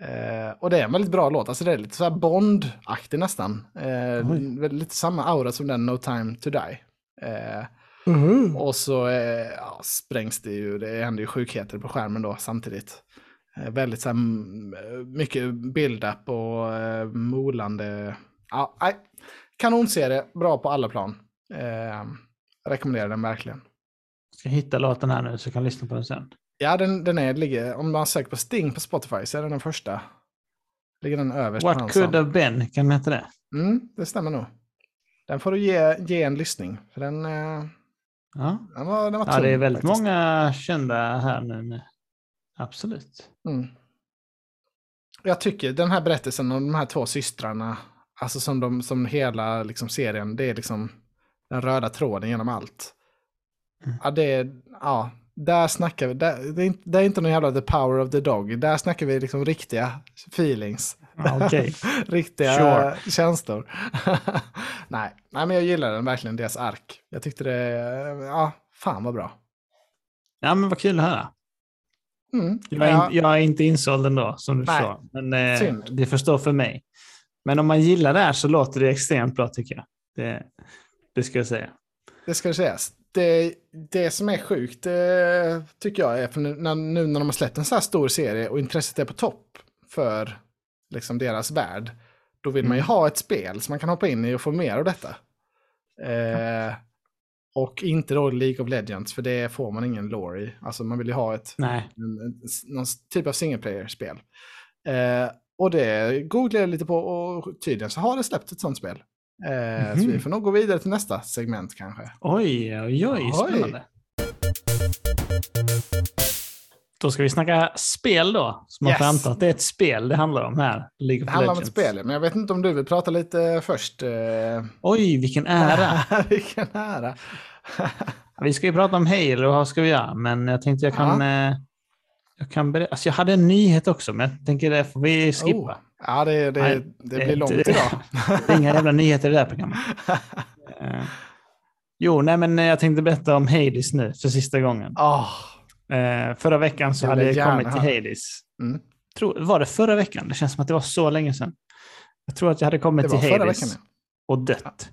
Eh, och det är en väldigt bra låt. Alltså det är lite så här Bond-aktig nästan. Eh, lite samma aura som den No time to die. Eh, Mhm. och så eh, ja, sprängs det ju, det händer ju sjukheter på skärmen då samtidigt. Eh, väldigt så här, mycket build-up och eh, molande. Ja, nej. Kanonserie, bra på alla plan. Eh, rekommenderar den verkligen. Ska hitta låten här nu så jag kan lyssna på den sen. Ja, den, den är, ligger, om man söker på Sting på Spotify så är den den första. Ligger den överst på What could have been, kan den heta det? Mm, det stämmer nog. Den får du ge, ge en lyssning. För den, eh, Ja, den var, den var ja tung, det är väldigt faktiskt. många kända här nu. Absolut. Mm. Jag tycker den här berättelsen om de här två systrarna Alltså som, de, som hela liksom, serien, det är liksom den röda tråden genom allt. Mm. Ja, det är, ja, där snackar vi, där, det, är, inte- det är inte någon jävla the power of the dog. Där snackar vi liksom riktiga feelings. Okej. (laughs) riktiga Sure. känslor. (laughs) nej, nej, men jag gillar den verkligen, deras ark. Jag tyckte det, ja, fan vad bra. Ja, men vad kul att höra. Mm. Jag är, ja, inte, jag är inte insåld ändå, som du Nej. förstår. Men eh, Synd. det förstår för mig. Men om man gillar det här så låter det extremt bra tycker jag. Det, det ska jag säga. Det ska sägas. Det, det som är sjukt det tycker jag är för nu när, nu när de har släppt en så här stor serie och intresset är på topp för liksom deras värld. Då vill man ju Mm. ha ett spel som man kan hoppa in i och få mer av detta. Eh, och inte då League of Legends för det får man ingen lore i. Alltså man vill ju ha ett, Nej. en, en, någon typ av single player-spel. Eh, och det googlade jag lite på och tydligen så har det släppt ett sånt spel. Eh, Så Mhm. vi får nog gå vidare till nästa segment kanske. Oj, oj, oj, Oj. Då ska vi snacka spel då. Man får Yes. anta att det är ett spel det handlar om här. League of Det handlar om ett Legends. spel, men jag vet inte om du vill prata lite först. eh. Oj, vilken ära. (laughs) Vilken ära. (laughs) Vi ska ju prata om Halo, vad ska vi göra? Men jag tänkte jag kan... eh, Jag, kan ber- alltså jag hade en nyhet också, men jag tänker det får vi skippa. Oh. Ja, det, det, Nej, det det- blir långt det- idag. Det är inga jävla nyheter i det här programmet. (laughs) Eh, jo, nej men jag tänkte berätta om Hades nu för sista gången. Åh, Eh, förra veckan så Jag hade jag kommit till. Hades. Mm. Tror, var det förra veckan? Det känns som att det var så länge sedan. Jag tror att jag hade kommit till Hades veckan. ja. och dött.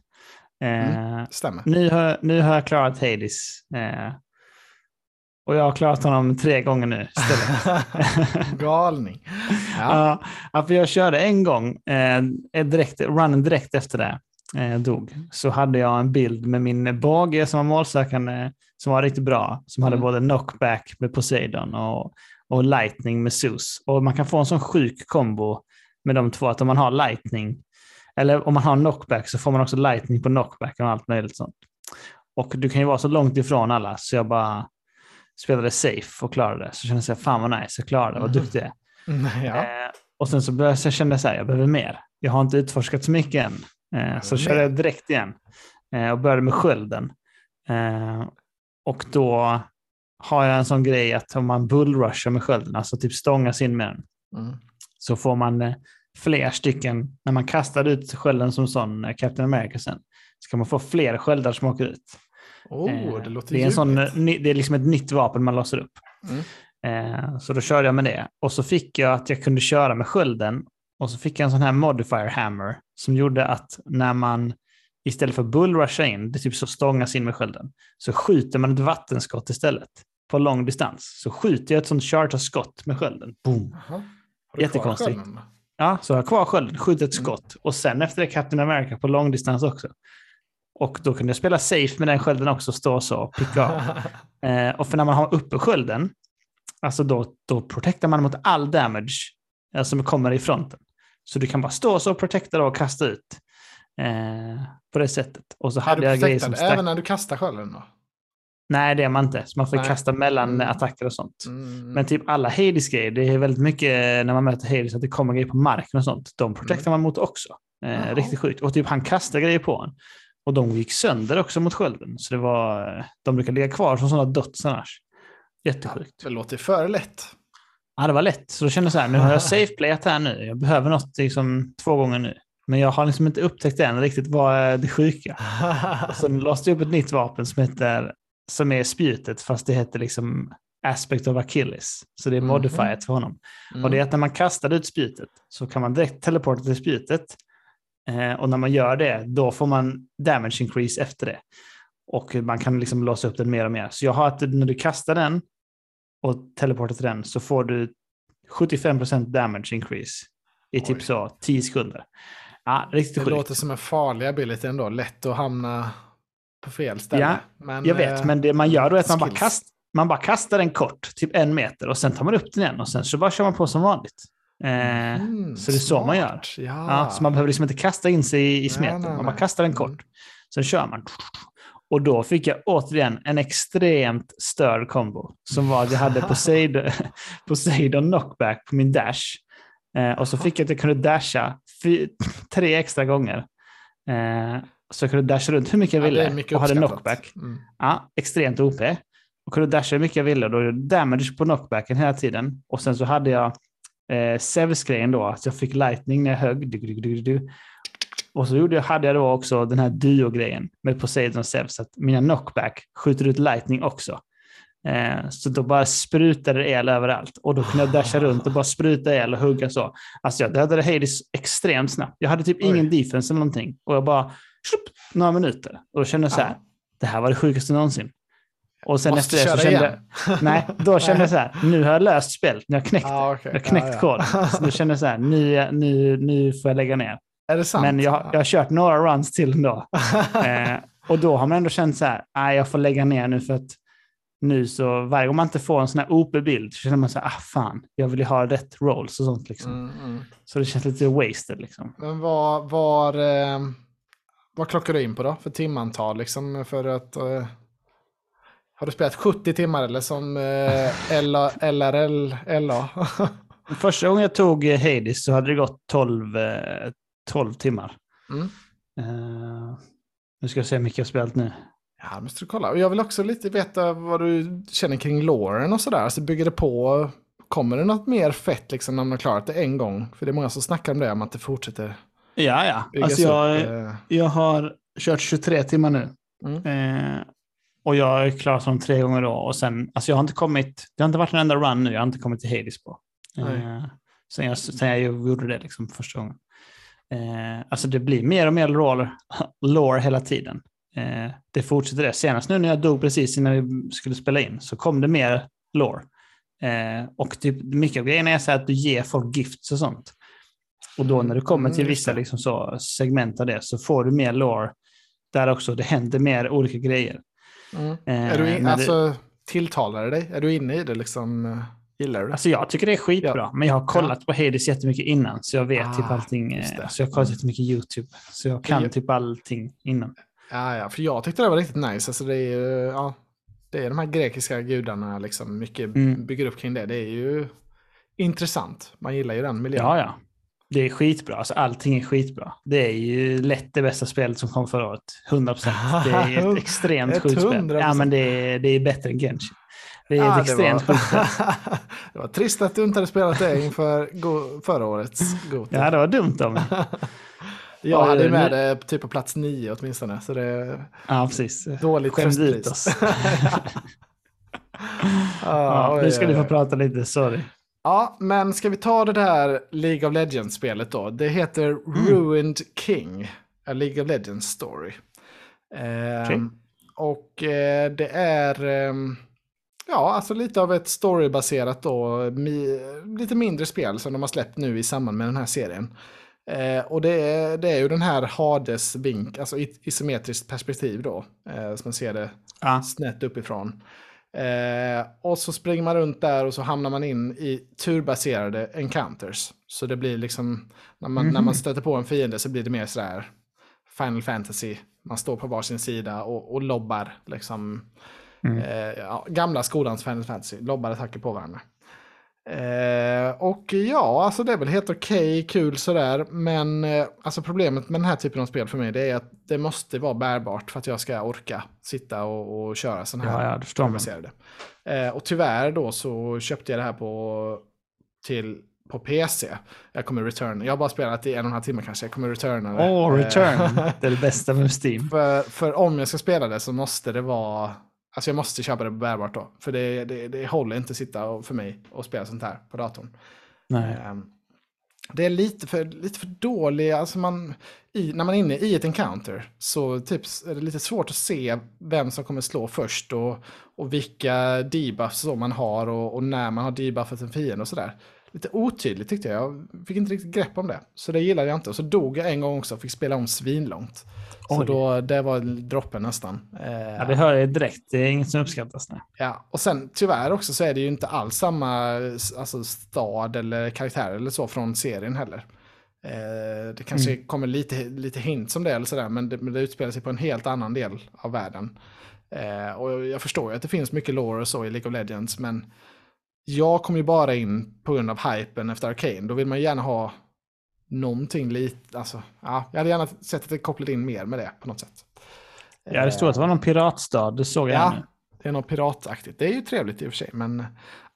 Mm. Eh, Stämmer. nu, har, nu har jag klarat Hades. Eh, och jag har klarat honom tre gånger nu istället. (laughs) Galning. Ja. Ja, ja, för jag körde en gång, eh, direkt, runnen direkt efter det eh, dog, så hade jag en bild med min båge som var målsökande, som var riktigt bra, som hade Mm. både knockback med Poseidon och, och lightning med Zeus. Och man kan få en sån sjuk kombo med de två, att om man har lightning, eller om man har knockback så får man också lightning på knockback och allt möjligt sånt. Och du kan ju vara så långt ifrån alla, så jag bara spelade safe och klarade det. Så kände jag, fan vad nice, jag klarade det, vad Mhm. duktig jag är. Mm, (laughs) ja. Eh, och sen så började jag kände jag så här, jag behöver mer. Jag har inte utforskat så mycket än. Eh, så Behöver körde jag direkt igen eh, och började med skölden. Eh, och då har jag en sån grej att om man bullrushar med skölden, alltså typ stångas in med den, Mm. så får man eh, fler stycken, när man kastar ut skölden som sån eh, Captain America sen, så kan man få fler sköldar som åker ut. Oh, Eh, det låter det, är en sån, eh, det är liksom ett nytt vapen man låser upp. Mm. Eh, så då körde jag med det. Och så fick jag att jag kunde köra med skölden. Och så fick jag en sån här modifier hammer som gjorde att när man istället för bullrusha in, det typ så stångas in med skölden, så skjuter man ett vattenskott istället på lång distans. Så skjuter jag ett sånt charter-skott med skölden. Boom. Jaha. Har du kvar Jättekonstigt. skölden? Ja, så har jag kvar skölden, skjuter ett Mm. skott. Och sen efter det Captain America på långdistans också. Och då kunde jag spela safe med den skölden också, stå så och picka av. (laughs) Eh, och för när man har uppe skölden, alltså då, då protectar man mot all damage eh, som kommer i fronten. Så du kan bara stå så och protecta då och kasta ut. Eh, på det sättet. Och så Är hade du jag grejer som stack... även när du kastar skölden då? Nej, det är man inte. Så man får Nej. kasta mellan Mm. attacker och sånt. Mm. Men typ alla Hades-grejer, det är väldigt mycket när man möter Hades att det kommer grejer på marken och sånt. De protectar man mot också. Eh, riktigt sjukt. Och typ han kastar grejer på en. Och de gick sönder också mot skölden. Så det var, de brukar ligga kvar som sådana dots annars. Jättesjukt. Det låter för lätt. Ja, det var lätt. Så då kände jag så här, nu har jag safe-playat här nu. Jag behöver något liksom två gånger nu. Men jag har liksom inte upptäckt än riktigt vad är det sjuka. (laughs) Och sen låste jag upp ett nytt vapen som heter, som är spjutet, fast det heter liksom Aspect of Achilles. Så det är Mhm. modifierat för honom. Mm. Och det är att när man kastar ut spjutet så kan man direkt teleporta till spjutet. Eh, och när man gör det, då får man damage increase efter det. Och man kan liksom låsa upp den mer och mer. Så jag har att när du kastar den och teleportar till den så får du 75% damage increase i typ Oj. så 10 sekunder. Ja, riktigt Det sjukt. låter som en farlig ability ändå. Lätt att hamna på fel ställe. Ja, men, Jag vet, eh, men det man gör då är att man bara, kast, man bara kastar den kort, typ en meter, och sen tar man upp den igen och sen så bara kör man på som vanligt. Eh, mm, så det är så man gör. smart. Ja. Ja, så man behöver liksom inte kasta in sig i, i Nej, smeten. nej, man bara kastar den Mm. kort. Sen kör man. Och då fick jag återigen en extremt störd kombo. Som var att jag hade Poseidon, (laughs) Poseidon knockback på min dash. Eh, och så fick jag att jag kunde dasha tre extra gånger. Eh, så kunde dasha runt hur mycket jag Ja, ville mycket och hade knockback. Mm. Ja, extremt OP. Och kunde dasha hur mycket jag ville. Då är det damage på knockbacken hela tiden. Och sen så hade jag eh, Zeus-grejen då, att jag fick lightning när jag högg. Du, du, du, du. Och så gjorde jag, hade jag då också den här duo-grejen med Poseidon och Zeus, att mina knockback skjuter ut lightning också. Eh, så då bara sprutade det el överallt och då kunde jag dasha (laughs) runt och bara spruta el och hugga så. Alltså jag dödade Hades extremt snabbt. Jag hade typ Oj. ingen defense eller någonting och jag bara slupp, några minuter. Och då kände jag så här, Ja. det här var det sjukaste någonsin. Och sen Måste efter det så kände jag, nej, då (laughs) kände jag så här, nu har jag löst spelet, nu har jag knäckt. Ja, okej. Jag har knäckt ja, koden. Så då kände jag så här, nu, nu, nu får jag lägga ner. Är det sant? Men jag, jag har kört några runs till ändå. (laughs) Eh, och då har man ändå känt så här, nej jag får lägga ner nu för att nu så varje gång man inte får en sån här OP-bild så känner man så här, ah fan, jag vill ju ha rätt rolls och sånt liksom. Mm, mm. Så det känns lite wasted liksom. Men vad, var, eh, vad klockar du in på då för timantal? Liksom för att, eh, har du spelat 70 timmar eller som eh, LA, LRL, LA? (laughs) Första gången jag tog eh, Hades så hade det gått 12, eh, 12 timmar. Mm. Eh, nu ska jag se hur mycket jag har spelat nu. Ja, måste du kolla. Jag vill också lite veta vad du känner kring loren och sådär. Alltså bygger det på, kommer det något mer fett liksom när man har klarat det en gång? För det är många som snackar om det, om att det fortsätter Ja, ja. Alltså jag, upp. eh. jag har kört 23 timmar nu. Mm. Eh, och jag är klar som tre gånger då. Och sen, alltså jag har inte kommit, det har inte varit en enda run nu, jag har inte kommit till Hades på. Eh, sen, jag, sen jag gjorde det liksom första gången. Eh, alltså det blir mer och mer lore, (laughs) lore hela tiden. Eh, det fortsätter det. Senast nu när jag dog precis innan vi skulle spela in så kom det mer lore. Eh, och typ, mycket av grejerna är så att du ger folk gifts och sånt. Och då när du kommer till Mm, vissa liksom så, segment av det så får du mer lore där också det händer mer olika grejer. Mm. Eh, Är du in, men det- alltså, tilltalar det dig? Är du inne i det liksom? Gillar du det? Alltså jag tycker det är skitbra, Ja. men jag har kollat på Hades jättemycket innan, så jag vet Ah, typ allting. eh. Så jag har kollat jättemycket YouTube, så jag kan typ allting innan. Ja, ja, för jag tyckte det var riktigt nice. Alltså det är ju, ja, det är de här grekiska gudarna, liksom, mycket Mm. bygger upp kring det. Det är ju intressant. Man gillar ju den miljön. Ja, ja. Det är skitbra, alltså allting är skitbra. Det är ju lätt det bästa spelet som kom förra året, 100 procent. Det är (laughs) ett extremt sjukt spel. 100%. Ja, men det är, det är bättre än Genshin. Det är Ja, ett extremt sjukt spel. (laughs) det var trist att du inte hade spelat det inför förra årets Goti. Ja, det var dumt av mig. (laughs) jag Oj, hade med det typ på plats nio åtminstone. Så det är Ja, precis. dåligt Skämde ut oss. (laughs) Ja, Ja, nu ska du få prata lite, sorry. Ja, men ska vi ta det där League of Legends-spelet då? Det heter Mm. Ruined King, A League of Legends Story. Okej. Och eh, det är ehm, ja, alltså lite av ett storybaserat då, mi, lite mindre spel som de har släppt nu i samband med den här serien. Eh, och det är, det är ju den här Hades-vink, alltså i- isometriskt perspektiv då, eh, som man ser det Ja. snett uppifrån. Eh, och så springer man runt där och så hamnar man in i turbaserade encounters. Så det blir liksom, när man, när man stöter på en fiende så blir det mer sådär Final Fantasy. Man står på varsin sida och, och lobbar liksom. Eh, ja, gamla skolans Final Fantasy, lobbar attacker på varandra. Eh, och ja, alltså det är väl helt okej, kul sådär. Men eh, alltså problemet med den här typen av spel för mig det är att det måste vara bärbart för att jag ska orka sitta och, och köra sådana här Ja, ja, det förstår. Eh, och tyvärr då så köpte jag det här på, till, på PC. Jag kommer return. Jag har bara spelat i en och en halv timme kanske. Jag kommer returna det. Åh, return. Eh, Det är det bästa med Steam. (laughs) för, för om jag ska spela det så måste det vara... Alltså jag måste köpa det på bärbart då. För det, det, det håller inte att sitta och, för mig och spela sånt här på datorn. Nej. Ehm, Det är lite för, lite för dålig, alltså man, i, när man är inne i ett encounter så typ är det lite svårt att se vem som kommer slå först och, och vilka debuffs man har och, och när man har debuffat en fiende och sådär. Lite otydligt tyckte jag, jag fick inte riktigt grepp om det. Så det gillade jag inte. Och så dog jag en gång också och fick spela om svinlångt. Så Oj. då, det var droppen nästan. Eh, Ja, det hör jag direkt. Det är inget som uppskattas. Nej. Ja, och sen tyvärr också så är det ju inte alls samma alltså, stad eller karaktär eller så från serien heller. Eh, det kanske kommer lite, lite hints om det eller sådär, men det, men det utspelar sig på en helt annan del av världen. Eh, och jag förstår ju att det finns mycket lore och så i League of Legends, men jag kom ju bara in på grund av hypen efter Arcane. Då vill man ju gärna ha någonting lite, alltså, ja, jag hade gärna sett att det kopplade in mer med det på något sätt. Ja, det stod att det var någon piratstad, det såg jag Ja, det är något pirataktigt. Det är ju trevligt i och för sig, men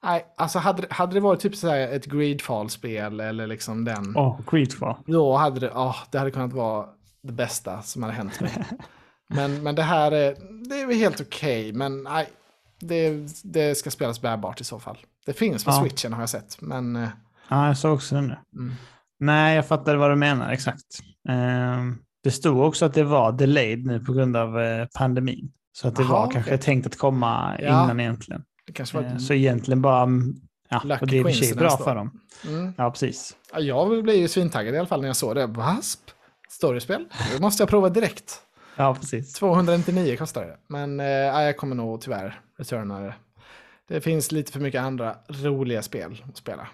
nej, alltså hade, hade det varit typ så här ett Greedfall-spel eller liksom den, Åh, Creedfall. då hade det, ja, det hade kunnat vara det bästa som hade hänt mig. (laughs) men, men det här är, det är helt okej, men nej, det, det ska spelas bärbart i så fall. Det finns på Ja. switchen har jag sett, men eh, Ja, jag såg också den nu. Mm. Nej, jag fattar vad du menar exakt. Ehm, det stod också att det var delayed nu på grund av eh, pandemin. Så att det Jaha, var kanske tänkt att komma Ja. innan egentligen. ett... så egentligen bara, mm, ja, Lucky och det är bra då. för dem. Mm. Ja, precis. Ja, Jag blev ju svintaggad i alla fall när jag såg det. Wasp? Storyspel? Det måste jag prova direkt. (laughs) Ja, precis. 299 kostar det. Men eh, ja, jag kommer nog tyvärr returna det. Det finns lite för mycket andra roliga spel att spela.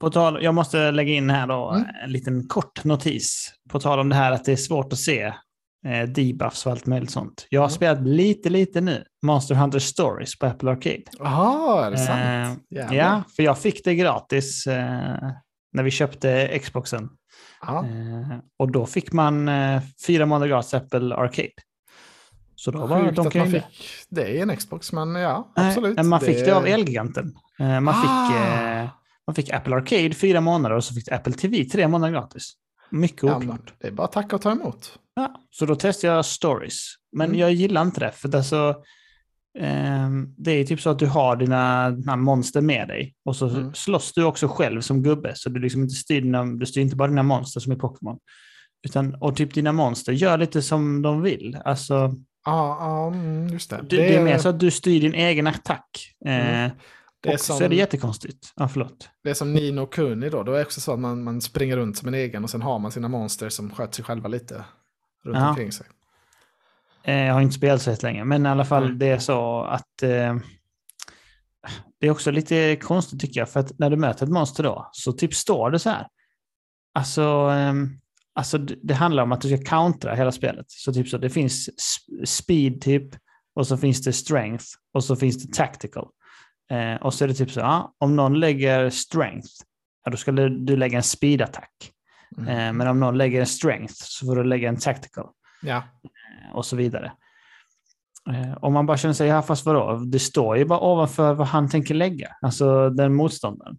På tal, jag måste lägga in här då Mm. en liten kort notis. På tal om det här att det är svårt att se eh, debuffs och allt möjligt sånt. Jag har Mm. spelat lite, lite nu. Monster Hunter Stories på Apple Arcade. Jaha, är det Eh, sant? Jävlar. Ja, för jag fick det gratis eh, när vi köpte Xboxen. Eh, och då fick man eh, fyra månader gratis Apple Arcade. Så då var Sjukt de att man fick det i en Xbox, men ja, Nej, absolut. men man fick det, av är- Elgiganten. Eh, man, Ah. fick, eh, man fick Apple Arcade fyra månader och så fick du Apple TV tre månader gratis. Mycket Ja, oklart. det är bara att tacka och ta emot. Ja, så då testade jag stories. Men Mm. jag gillar inte det, för det, är så, ehm, det är typ så att du har dina, dina monster med dig och så Mm. slåss du också själv som gubbe. Så du, liksom inte styr dina, du styr inte bara dina monster som i Pokémon. Utan, och typ dina monster gör lite som de vill. Alltså, Ja, ja mm, just det. det, det är mer så att du styr din egen attack. Mm. Eh, det är som, så är det jättekonstigt. Ja, förlåt. det är som Nino Kuni då. Då är det också så att man, man springer runt som en egen och sen har man sina monster som sköter sig själva lite runt Ja. omkring sig. Eh, jag har inte spelat så länge, men i alla fall Mm. det är så att eh, det är också lite konstigt tycker jag, för att när du möter ett monster då, så typ står det så här. Alltså, ehm, alltså det handlar om att du ska countera hela spelet. Så typ så, det finns sp- speed typ, och så finns det strength, och så finns det tactical. Eh, och så är det typ så, ja, om någon lägger strength, ja, då ska du, lägga en speed-attack. Mm. Eh, men om någon lägger en strength så får du lägga en tactical Ja, och så vidare. Eh, Om man bara känner sig, ja fast vadå, det står ju bara ovanför vad han tänker lägga, alltså den motståndaren.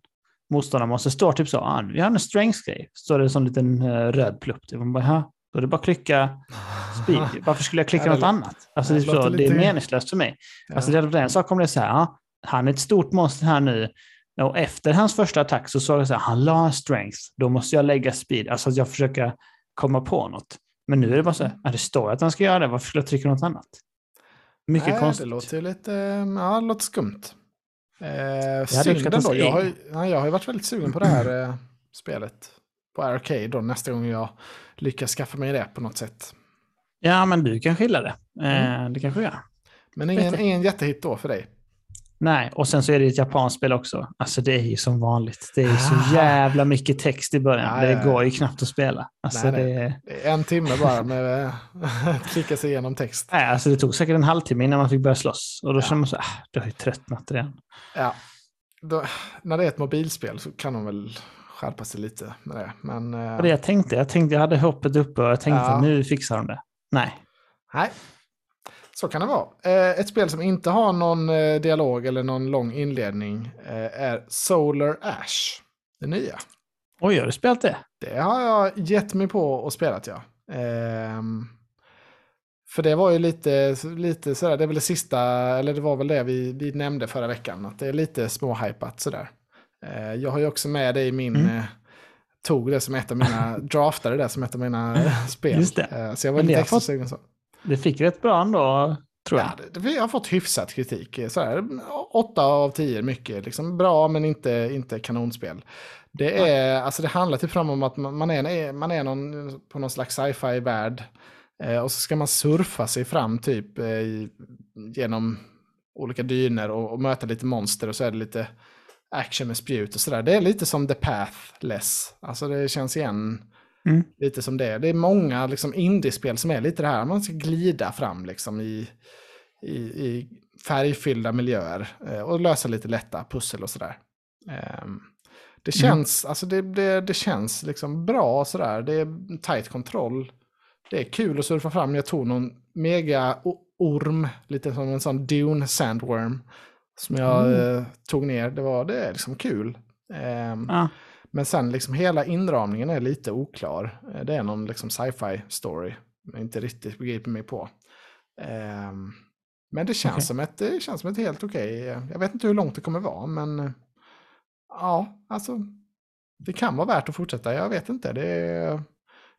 Motståndaren måste stå typ så, ah, vi har en strength-grej, står det som en liten eh, röd plupp. typ. Man bara, "Ha, då är det bara att klicka speed. (laughs) Varför skulle jag klicka Ja, något annat? Alltså, det är så, det är meningslöst för mig. ja. Alltså, det är en sak om det är så här, ja, han är ett stort monster här nu, och efter hans första attack så sa jag så här, han la en strength, då måste jag lägga speed. Alltså att jag försöker komma på något. Men nu är det bara så här, det står att han ska göra det, varför skulle jag trycka något annat? Mycket Nej, konstigt. Det låter lite, ja, det låter skumt. Eh, hade synd uppskattat ändå. Jag har, ja, jag har varit väldigt sugen på det här eh, spelet på Arcade då, nästa gång jag lyckas skaffa mig det på något sätt. Ja, men du kanske gillar det. Eh, Mm. Det kanske jag. Men ingen, ingen jättehit då för dig. Nej, och sen så är det ett japanskt spel också. Alltså det är ju som vanligt. Det är ju så Ah. jävla mycket text i början. Ja, det ja, ja. går ju knappt att spela. Alltså, Nej, det, Det är en timme bara med eh, att (laughs) klicka sig igenom text. nej, alltså det tog säkert en halvtimme innan man fick börja slåss. Och då Ja. känner man så, ah, du har ju tröttnat redan. Ja. Då, när det är ett mobilspel så kan de väl skärpa sig lite med det. Men eh, Det det jag tänkte. Jag tänkte, jag hade hoppet uppe och jag tänkte Ja. nu fixar de det. Nej. nej, så kan det vara. Eh, ett spel som inte har någon eh, dialog eller någon lång inledning eh, är Solar Ash. Det nya. Oj, har du spelat det? Det har jag gett mig på och spelat ja. Ehm, för det var ju lite, lite sådär, det är väl det sista, eller det var väl det vi, vi nämnde förra veckan, att det är lite småhypat sådär. Jag har ju också med det i min, Mm. tog det som ett av mina, (laughs) draftade det som ett av mina spel. Just det. Så jag var Men lite extra sugen så. Det fick rätt bra ändå, tror jag. Ja, det, jag har fått hyfsat kritik. eh, Sådär, åtta av tio mycket. Liksom bra men inte, inte kanonspel. Det, är, alltså det handlar typ fram om att man är, man är någon, på någon slags sci-fi värld. Eh, och så ska man surfa sig fram typ eh, genom olika dyner och, och möta lite monster. Och så är det lite action med spjut och sådär. Det är lite som The Pathless. Alltså det känns igen Mm. lite som det. Det är många liksom indiespel som är lite det här, man ska glida fram liksom i, i, i färgfyllda miljöer eh, och lösa lite lätta pussel och sådär. Eh, det Mm. känns, alltså det, det, det känns liksom bra sådär. Det är tight kontroll. Det är kul att surfa fram. Jag tog någon mega orm, lite som en sån Dune Sandworm. Som jag Mm. eh, tog ner. Det var det är liksom kul. Ja. Men sen liksom hela inramningen är lite oklar. Eh, Det är någon liksom sci-fi story. Jag inte riktigt begriper mig på. Ehm, men det känns, Okej. som ett, det känns som ett helt okej. Jag vet inte hur långt det kommer vara, men eh, ja, alltså. Det kan vara värt att fortsätta. Jag vet inte. Det är,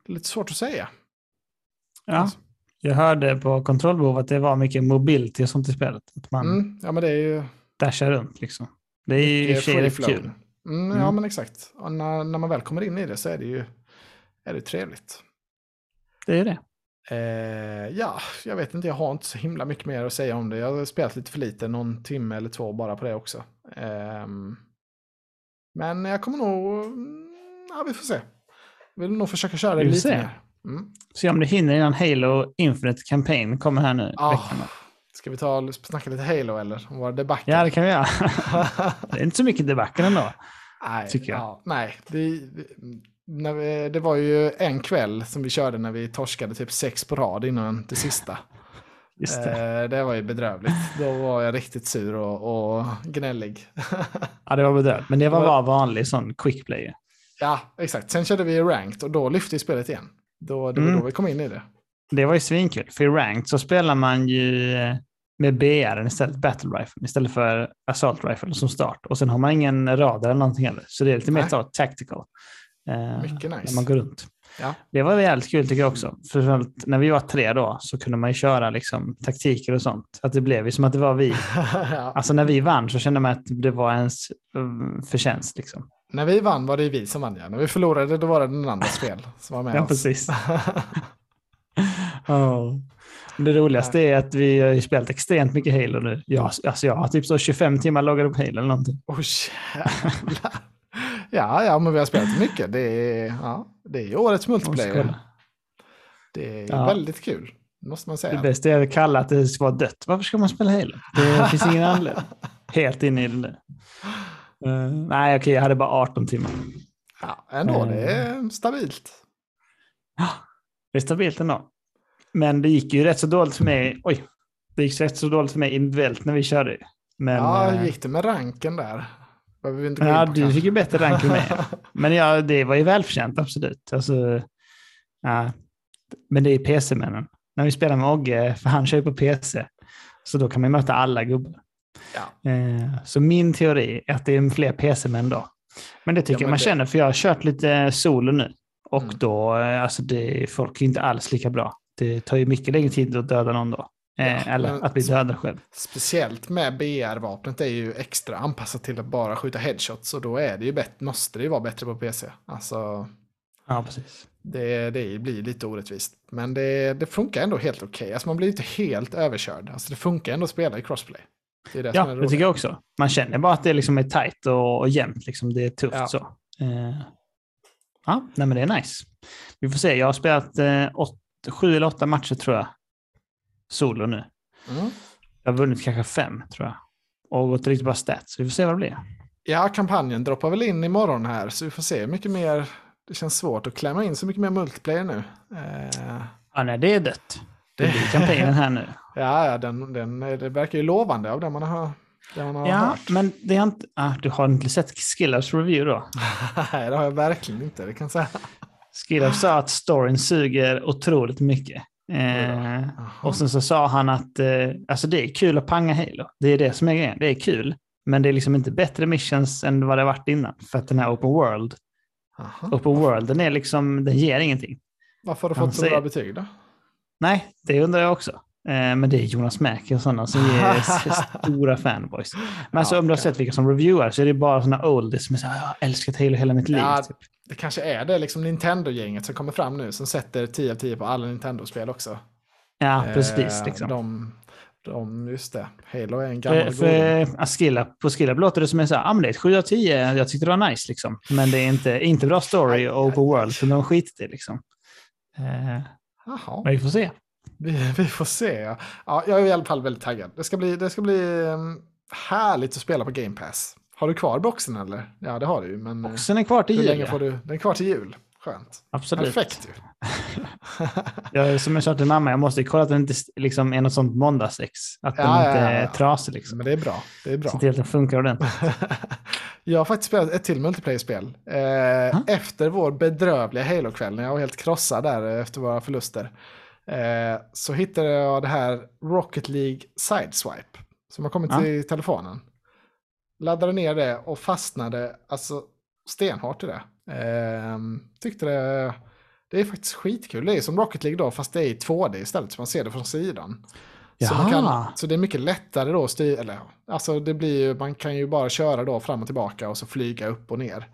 det är lite svårt att säga. Ja. Alltså. Jag hörde på kontrollbehov att det var mycket mobility och sånt i spelet. Att man Mm, ja, men det är ju dashar runt liksom. Det är ju i och för sig rätt kul. Mm, Ja, Mm. men exakt. Och när, när man väl kommer in i det så är det ju är det trevligt. Det är det. Eh, ja, jag vet inte, jag har inte så himla mycket mer att säga om det. Jag har spelat lite för lite, någon timme eller två bara på det också. Ehm, men jag kommer nog, mm, ja vi får se. Jag vill nog försöka köra det lite se. mer. Mm. Se om du hinner innan Halo Infinite Campaign kommer här nu. veckan. Ska vi ta och snacka lite Halo eller? Om våra debacle? Ja, det kan vi göra. (laughs) det är inte så mycket debacle ändå. nej, tycker jag. Ja, nej, det, när vi, det var ju en kväll som vi körde när vi torskade typ sex på rad innan det sista. Just det. Eh, det var ju bedrövligt. Då var jag riktigt sur och, och gnällig. (laughs) Ja, det var bedrövligt. Men det var bara vanlig sån quick play. ja, exakt. Sen körde vi ranked och då lyfte vi spelet igen. Då, det var Mm. då vi kom in i det. Det var ju svinkul. För i ranked så spelar man ju med BR istället, battle rifle, istället för assault rifle som start. Och sen har man ingen radar eller någonting heller. Så det är lite mer så tactical. eh, Mycket När nice. man går runt. Ja. Det var jävligt kul tycker jag också. För när vi var tre då så kunde man ju köra liksom taktiker och sånt. Att det blev ju som att det var vi. (laughs) ja. Alltså när vi vann så kände man att det var ens um, förtjänst. Liksom. När vi vann var det vi som vann. Ja. När vi förlorade då var det den andra spel som var med Ja, oss. precis. (laughs) Ja. Det roligaste är att vi har ju spelat extremt mycket Halo nu. Jag, alltså jag har typ så 25 timmar loggade på Halo eller någonting. Oh, ja, ja, men vi har spelat mycket. Det är, ja, det är årets multiplayer. Det är Ja. väldigt kul, måste man Det säga. bästa är att kalla att det ska vara dött. Varför ska man spela Halo? Det finns ingen anledning. Helt inne i det nu. Uh, nej, okej, jag hade bara 18 timmar. Ja, ändå, det Mm. är stabilt. Det är stabilt ändå. Men det gick ju rätt så dåligt för mig. Oj, det gick rätt så dåligt för mig individuellt när vi körde. Men, ja, eh, gick det med ranken där? Behöver vi inte Ja, du kanske. fick ju bättre rank än mig. (laughs) Men ja, det var ju välförtjänt, absolut. Alltså, ja. Men det är PC-männen. När vi spelar med Ogge, för han kör ju på PC, så då kan man möta alla gubbar. Ja. Eh, så min teori är att det är fler PC-män då. Men det tycker Ja, men jag man det- känner, för jag har kört lite solo nu. Och Mm. då, eh, alltså det, folk är inte alls lika bra. Det tar ju mycket längre tid att döda någon då. Eh, Ja, eller att bli dödad själv. Speciellt med BR-vapnet är ju extra anpassat till att bara skjuta headshots. Och då är det ju bättre, måste det ju vara bättre på PC. Alltså, Ja, precis. det, det blir lite orättvist. Men det, det funkar ändå helt okej. Alltså man blir inte helt överkörd. Alltså det funkar ändå att spela i crossplay. Det är det Ja, det tycker jag också. Man känner bara att det liksom är tajt och, och jämnt. Liksom. Det är tufft Ja. så. Eh, ja, nej, men det är nice. Vi får se. Jag har spelat eh, åt, sju eller åtta matcher tror jag. Solo nu. Mm. Jag har vunnit kanske fem tror jag. Och gått riktigt bra stats. Vi får se vad det blir. Ja, kampanjen droppar väl in imorgon här. Så vi får se mycket mer. Det känns svårt att klämma in så mycket mer multiplayer nu. Eh, Ja, nej, det är dött. Det blir (laughs) kampanjen här nu. ja, ja den, den, det verkar ju lovande av det man har, Ja, hört. men det är inte... Ah, du har inte sett Skillers review då? (laughs) Nej, det har jag verkligen inte. Det kan säga. Skillers sa att storyn suger otroligt mycket. Eh, och sen så sa han att eh, alltså det är kul att panga Halo. Det är det som är grejen. Det är kul. Men det är liksom inte bättre missions än vad det varit innan. För att den här open world, Jaha. open world, den är liksom, den ger ingenting. Varför har du fått så bra betyg då? Nej, det undrar jag också. Eh, men det är Jonas Mäki och sådana som ger (laughs) stora fanboys. Men alltså Ja, om du har sett vilka som reviewar så är det bara sådana oldies som är så här, jag har älskat Halo hela mitt liv. Ja, typ. Det kanske är det liksom Nintendo-gänget som kommer fram nu som sätter 10 av 10 på alla Nintendo-spel också. ja precis. Eh, Liksom. De, de, just det. Halo är en gammal För, för att skilla, på Skillab låter det som en så här, ah, men det är ett 7 av 10, jag tyckte det var nice liksom. Men det är inte, inte bra story Aj, och aj. world, så de skiter i det liksom. Eh, men vi får se. Vi, vi får se. Ja. ja, jag är i alla fall väldigt taggad. Det ska bli, det ska bli um, härligt att spela på Game Pass. Har du kvar boxen eller? Ja, det har du ju. Men eh, Boxen är kvar till hur jul. länge ja. får du? Den är kvar till jul. Skönt. Absolut. Perfekt ju. (laughs) Jag är som jag sa till mamma, jag måste kolla att den inte liksom är något sånt måndagsex. Att den Ja, ja, inte ja, är ja. trasig liksom. Men det är bra. Det är bra. Se till att den funkar ordentligt. (laughs) jag har faktiskt spelat ett till multiplayer-spel. Eh, Efter vår bedrövliga Halo-kväll, när jag var helt krossad där eh, efter våra förluster. Eh, så hittade jag det här Rocket League Sideswipe. Som har kommit till telefonen. Laddade ner det och fastnade alltså stenhårt i det. Eh, tyckte det, det är faktiskt skitkul. Det är som Rocket League då, fast det är i 2D istället. Så man ser det från sidan. Så, man kan, så det är mycket lättare då att styra, eller alltså det blir ju, man kan ju bara köra då fram och tillbaka och så flyga upp och ner.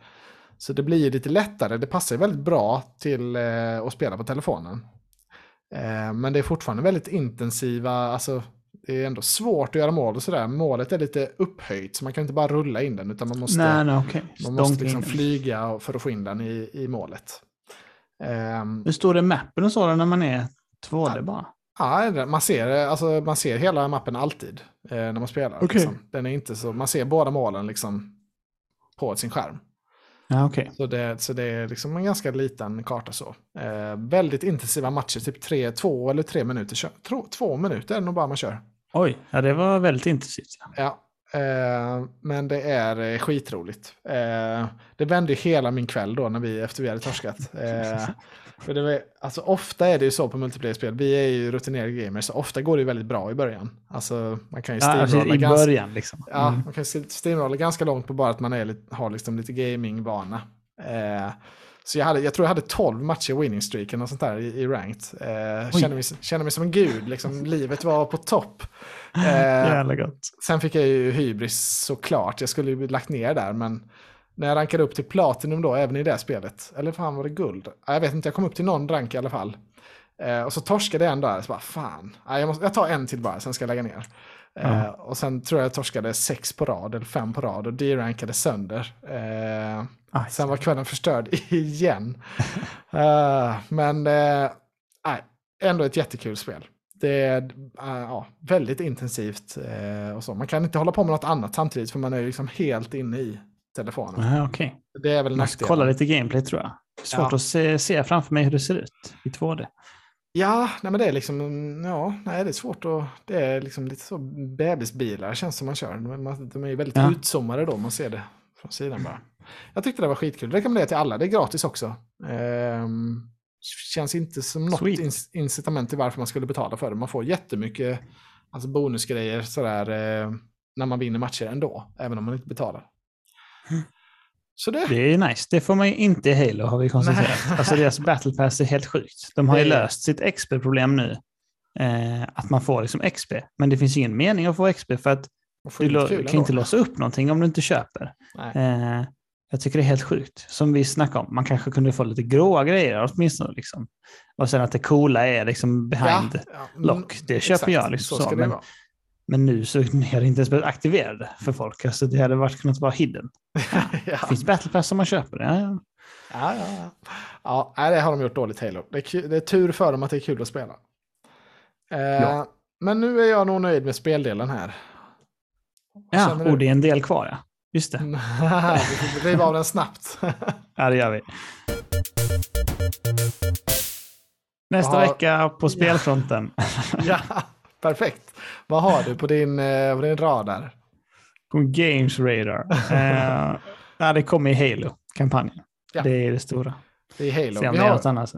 Så det blir lite lättare, det passar väldigt bra till eh, att spela på telefonen. Eh, men det är fortfarande väldigt intensiva, alltså det är ändå svårt att göra mål och sådär. Målet är lite upphöjt så man kan inte bara rulla in den utan man måste, Nej, nej, okej. man måste liksom flyga för att få in den i, i målet. Ehm, Hur står det mappen och så när man är 2D bara? Ja, man ser, alltså, man ser hela mappen alltid eh, när man spelar. Okej. Liksom. Den är inte så, man ser båda målen liksom på sin skärm. Ja, okej. Så det, så det är liksom en ganska liten karta så. Eh, väldigt intensiva matcher, typ tre, två eller tre minuter. Tro, två minuter är det nog bara man kör. Oj, ja, det var väldigt intensivt. Ja. Ja, eh, men det är eh, skitroligt. Eh, det vände hela min kväll då när vi, efter vi hade torskat. (laughs) Eh, för det var, alltså, ofta är det ju så på multiplayer-spel, vi är ju rutinerade gamers, så ofta går det väldigt bra i början. Alltså man kan ju Ja, alltså, I ganska, början liksom. ja, Mm. man kan ju steamrolla ganska långt på bara att man är har liksom lite gamingvana. Så jag, hade, jag tror jag hade 12 matcher winning streaken och sånt där i, i ranked. Eh, Oj. kände, mig, kände mig som en gud, liksom, (laughs) livet var på topp. Eh. Sen fick jag ju hybris såklart. Jag skulle ju lagt ner där, men när jag rankade upp till Platinum då, även i det spelet. Eller fan var det guld? Ja, Jag vet inte, jag kom upp till någon rank i alla fall. Eh, och så torskade jag en där, så bara fan. Ja, jag, måste, jag tar en till bara, sen ska jag lägga ner. Eh, och sen tror jag jag torskade sex på rad, eller fem på rad, och D-rankade sönder. Eh, Aj, sen var kvällen förstörd (laughs) igen. Eh, men eh, ändå ett jättekul spel. Det är eh, ja, väldigt intensivt eh, och så. Man kan inte hålla på med något annat samtidigt för man är liksom helt inne i telefonen. Ja, okej. Det är väl Jag måste nackdelen. kolla lite gameplay tror jag. Svårt Ja. att se, se framför mig hur det ser ut i 2D. Ja, nej men det är liksom, ja, nej det är svårt att, det är liksom lite så bebisbilar känns som man kör. De, är ju väldigt Ja. utzoomade då, man ser det från sidan bara. Jag tyckte det var skitkul, det rekommenderar till alla, det är gratis också. Ehm, känns inte som något Sweet. incitament till varför man skulle betala för det. Man får jättemycket alltså bonusgrejer sådär eh, när man vinner matcher ändå, även om man inte betalar. Så det, Det är nice. Det får man ju inte i Halo har vi konstaterat. Nej. (laughs) Alltså deras battle pass är helt sjukt. De har ju löst sitt XP-problem nu. Eh, att man får liksom XP. Men det finns ingen mening att få XP för att du kan ändå. inte låsa upp någonting om du inte köper. Eh, jag tycker det är helt sjukt. Som vi snackade om, man kanske kunde få lite gråa grejer åtminstone. Liksom. Och sen att det coola är liksom behind. ja, lock, det köper exakt, jag liksom så så, men-. Men nu så är det inte ens aktiverade för folk. Alltså det hade varit kunnat vara hidden. (laughs) ja. Det finns battle pass som man köper. Ja, ja. Ja, ja, ja. ja det har de gjort dåligt Halo. Det är, ku- det är tur för dem att det är kul att spela. Eh, Ja. Men nu är jag nog nöjd med speldelen här. Vad ja och det är en del kvar ja. Just det. (laughs) Vi riva av den snabbt. (laughs) Ja, det gör vi. Nästa Ja. vecka på spelfronten. ja, perfekt. Vad har du på din, eh, på din radar? Games Radar. Eh, (laughs) ja, det kommer i Halo-kampanjen. Ja. Det är det stora. Det är Halo. Se om Vi har, något annat.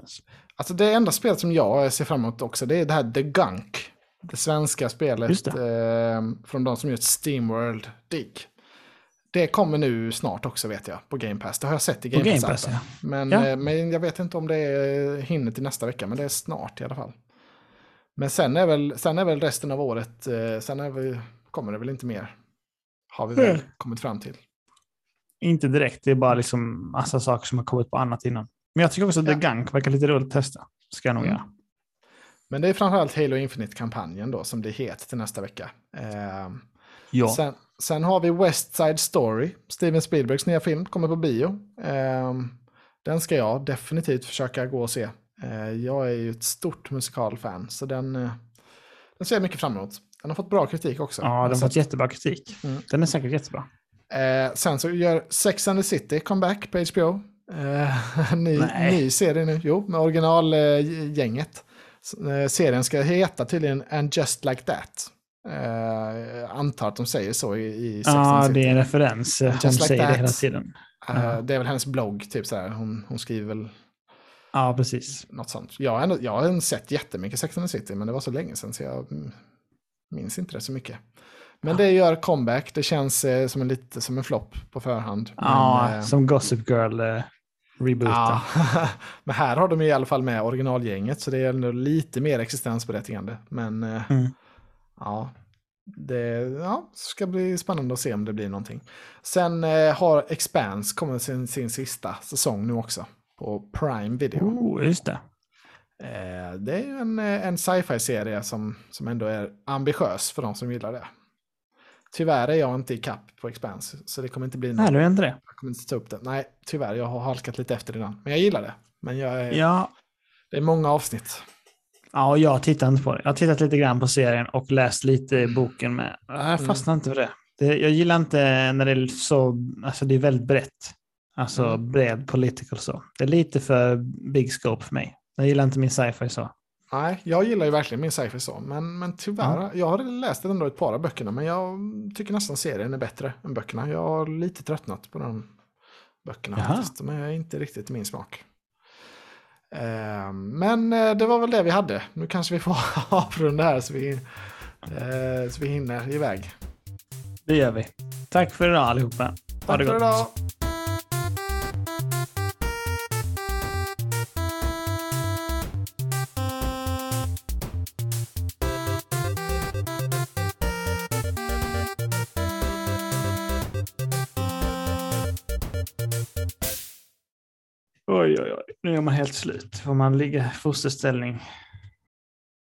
alltså det enda spelet som jag ser fram emot också, det är det här The Gunk. Det svenska spelet eh, från de som gjort Steamworld Dig. Det kommer nu snart också vet jag, på Game Pass. Det har jag sett i Game, Game Pass. Pass, ja. Men, Ja. eh, men jag vet inte om det är hinner till nästa vecka, men det är snart i alla fall. Men sen är väl, sen är väl resten av året, eh, sen är vi, kommer det väl inte mer. Har vi väl Mm. kommit fram till. Inte direkt, det är bara liksom massa saker som har kommit på annat innan. Men jag tycker också att Ja. The Gunk verkar lite roligt att testa. Ska jag nog Mm. göra. Men det är framförallt Halo Infinite-kampanjen då som blir het till nästa vecka. Eh, Ja. Sen, sen har vi West Side Story, Steven Spielbergs nya film, kommer på bio. Ehm, den ska jag definitivt försöka gå och se. Eh, jag är ju ett stort musikalfan, så den, eh, den ser jag mycket fram emot. Den har fått bra kritik också. Ja, den har fått jättebra kritik. Mm. Den är säkert jättebra. Eh, sen så gör Sex and the City comeback på HBO. Eh, (laughs) ny, ny serie nu, jo, med originalgänget. Eh, serien ska heta tydligen And Just Like That. Eh, antar att de säger så i, i Sex and Ja, the City. det är en referens. Hon like säger det that. hela tiden. Eh, det är väl hennes blogg, typ så här. Hon, hon skriver väl Ja, precis. något sånt. Jag har, ändå, jag har ändå sett jättemycket Sex and the City, men det var så länge sedan så jag minns inte det så mycket. Men det gör comeback, det känns eh, som en, lite som en flopp på förhand. Ja, men, eh, som Gossip Girl eh, rebooten. Ja, (laughs) men här har de i alla fall med originalgänget så det är ändå lite mer existensberättigande. Men eh, Mm. ja, det ja, ska bli spännande att se om det blir någonting. Sen eh, har Expanse kommit sin, sin sista säsong nu också på Prime Video. Oh, just det. Eh, det är ju en, eh, en sci-fi-serie som, som ändå är ambitiös för de som gillar det. Tyvärr är jag inte i kapp på Expanse, så det kommer inte bli något. Nej, du är inte det. Jag kommer inte ta upp det. Nej, tyvärr, jag har halkat lite efter innan. Men jag gillar det. Men jag är, Ja, det är många avsnitt. ja, och jag tittar inte på det. Jag har tittat lite grann på serien och läst lite i boken med. Mm. Jag fastnar inte för det. det. Jag gillar inte när det är så, alltså det är väldigt brett. Alltså Mm. bred political så. Det är lite för big scope för mig. Jag gillar inte min sci-fi så. Nej, jag gillar ju verkligen min sci-fi så. Men, men tyvärr, jag har läst ändå ett par av böckerna. Men jag tycker nästan serien är bättre än böckerna. Jag har lite tröttnat på de böckerna Jaha. faktiskt. De är inte riktigt min smak. Eh, men eh, det var väl det vi hade. Nu kanske vi får (laughs) avrunda här så vi, eh, så vi hinner iväg. Det gör vi. Tack för idag allihopa. Ha Tack det för gott. idag! Gör man helt slut. Får man ligga i fosterställning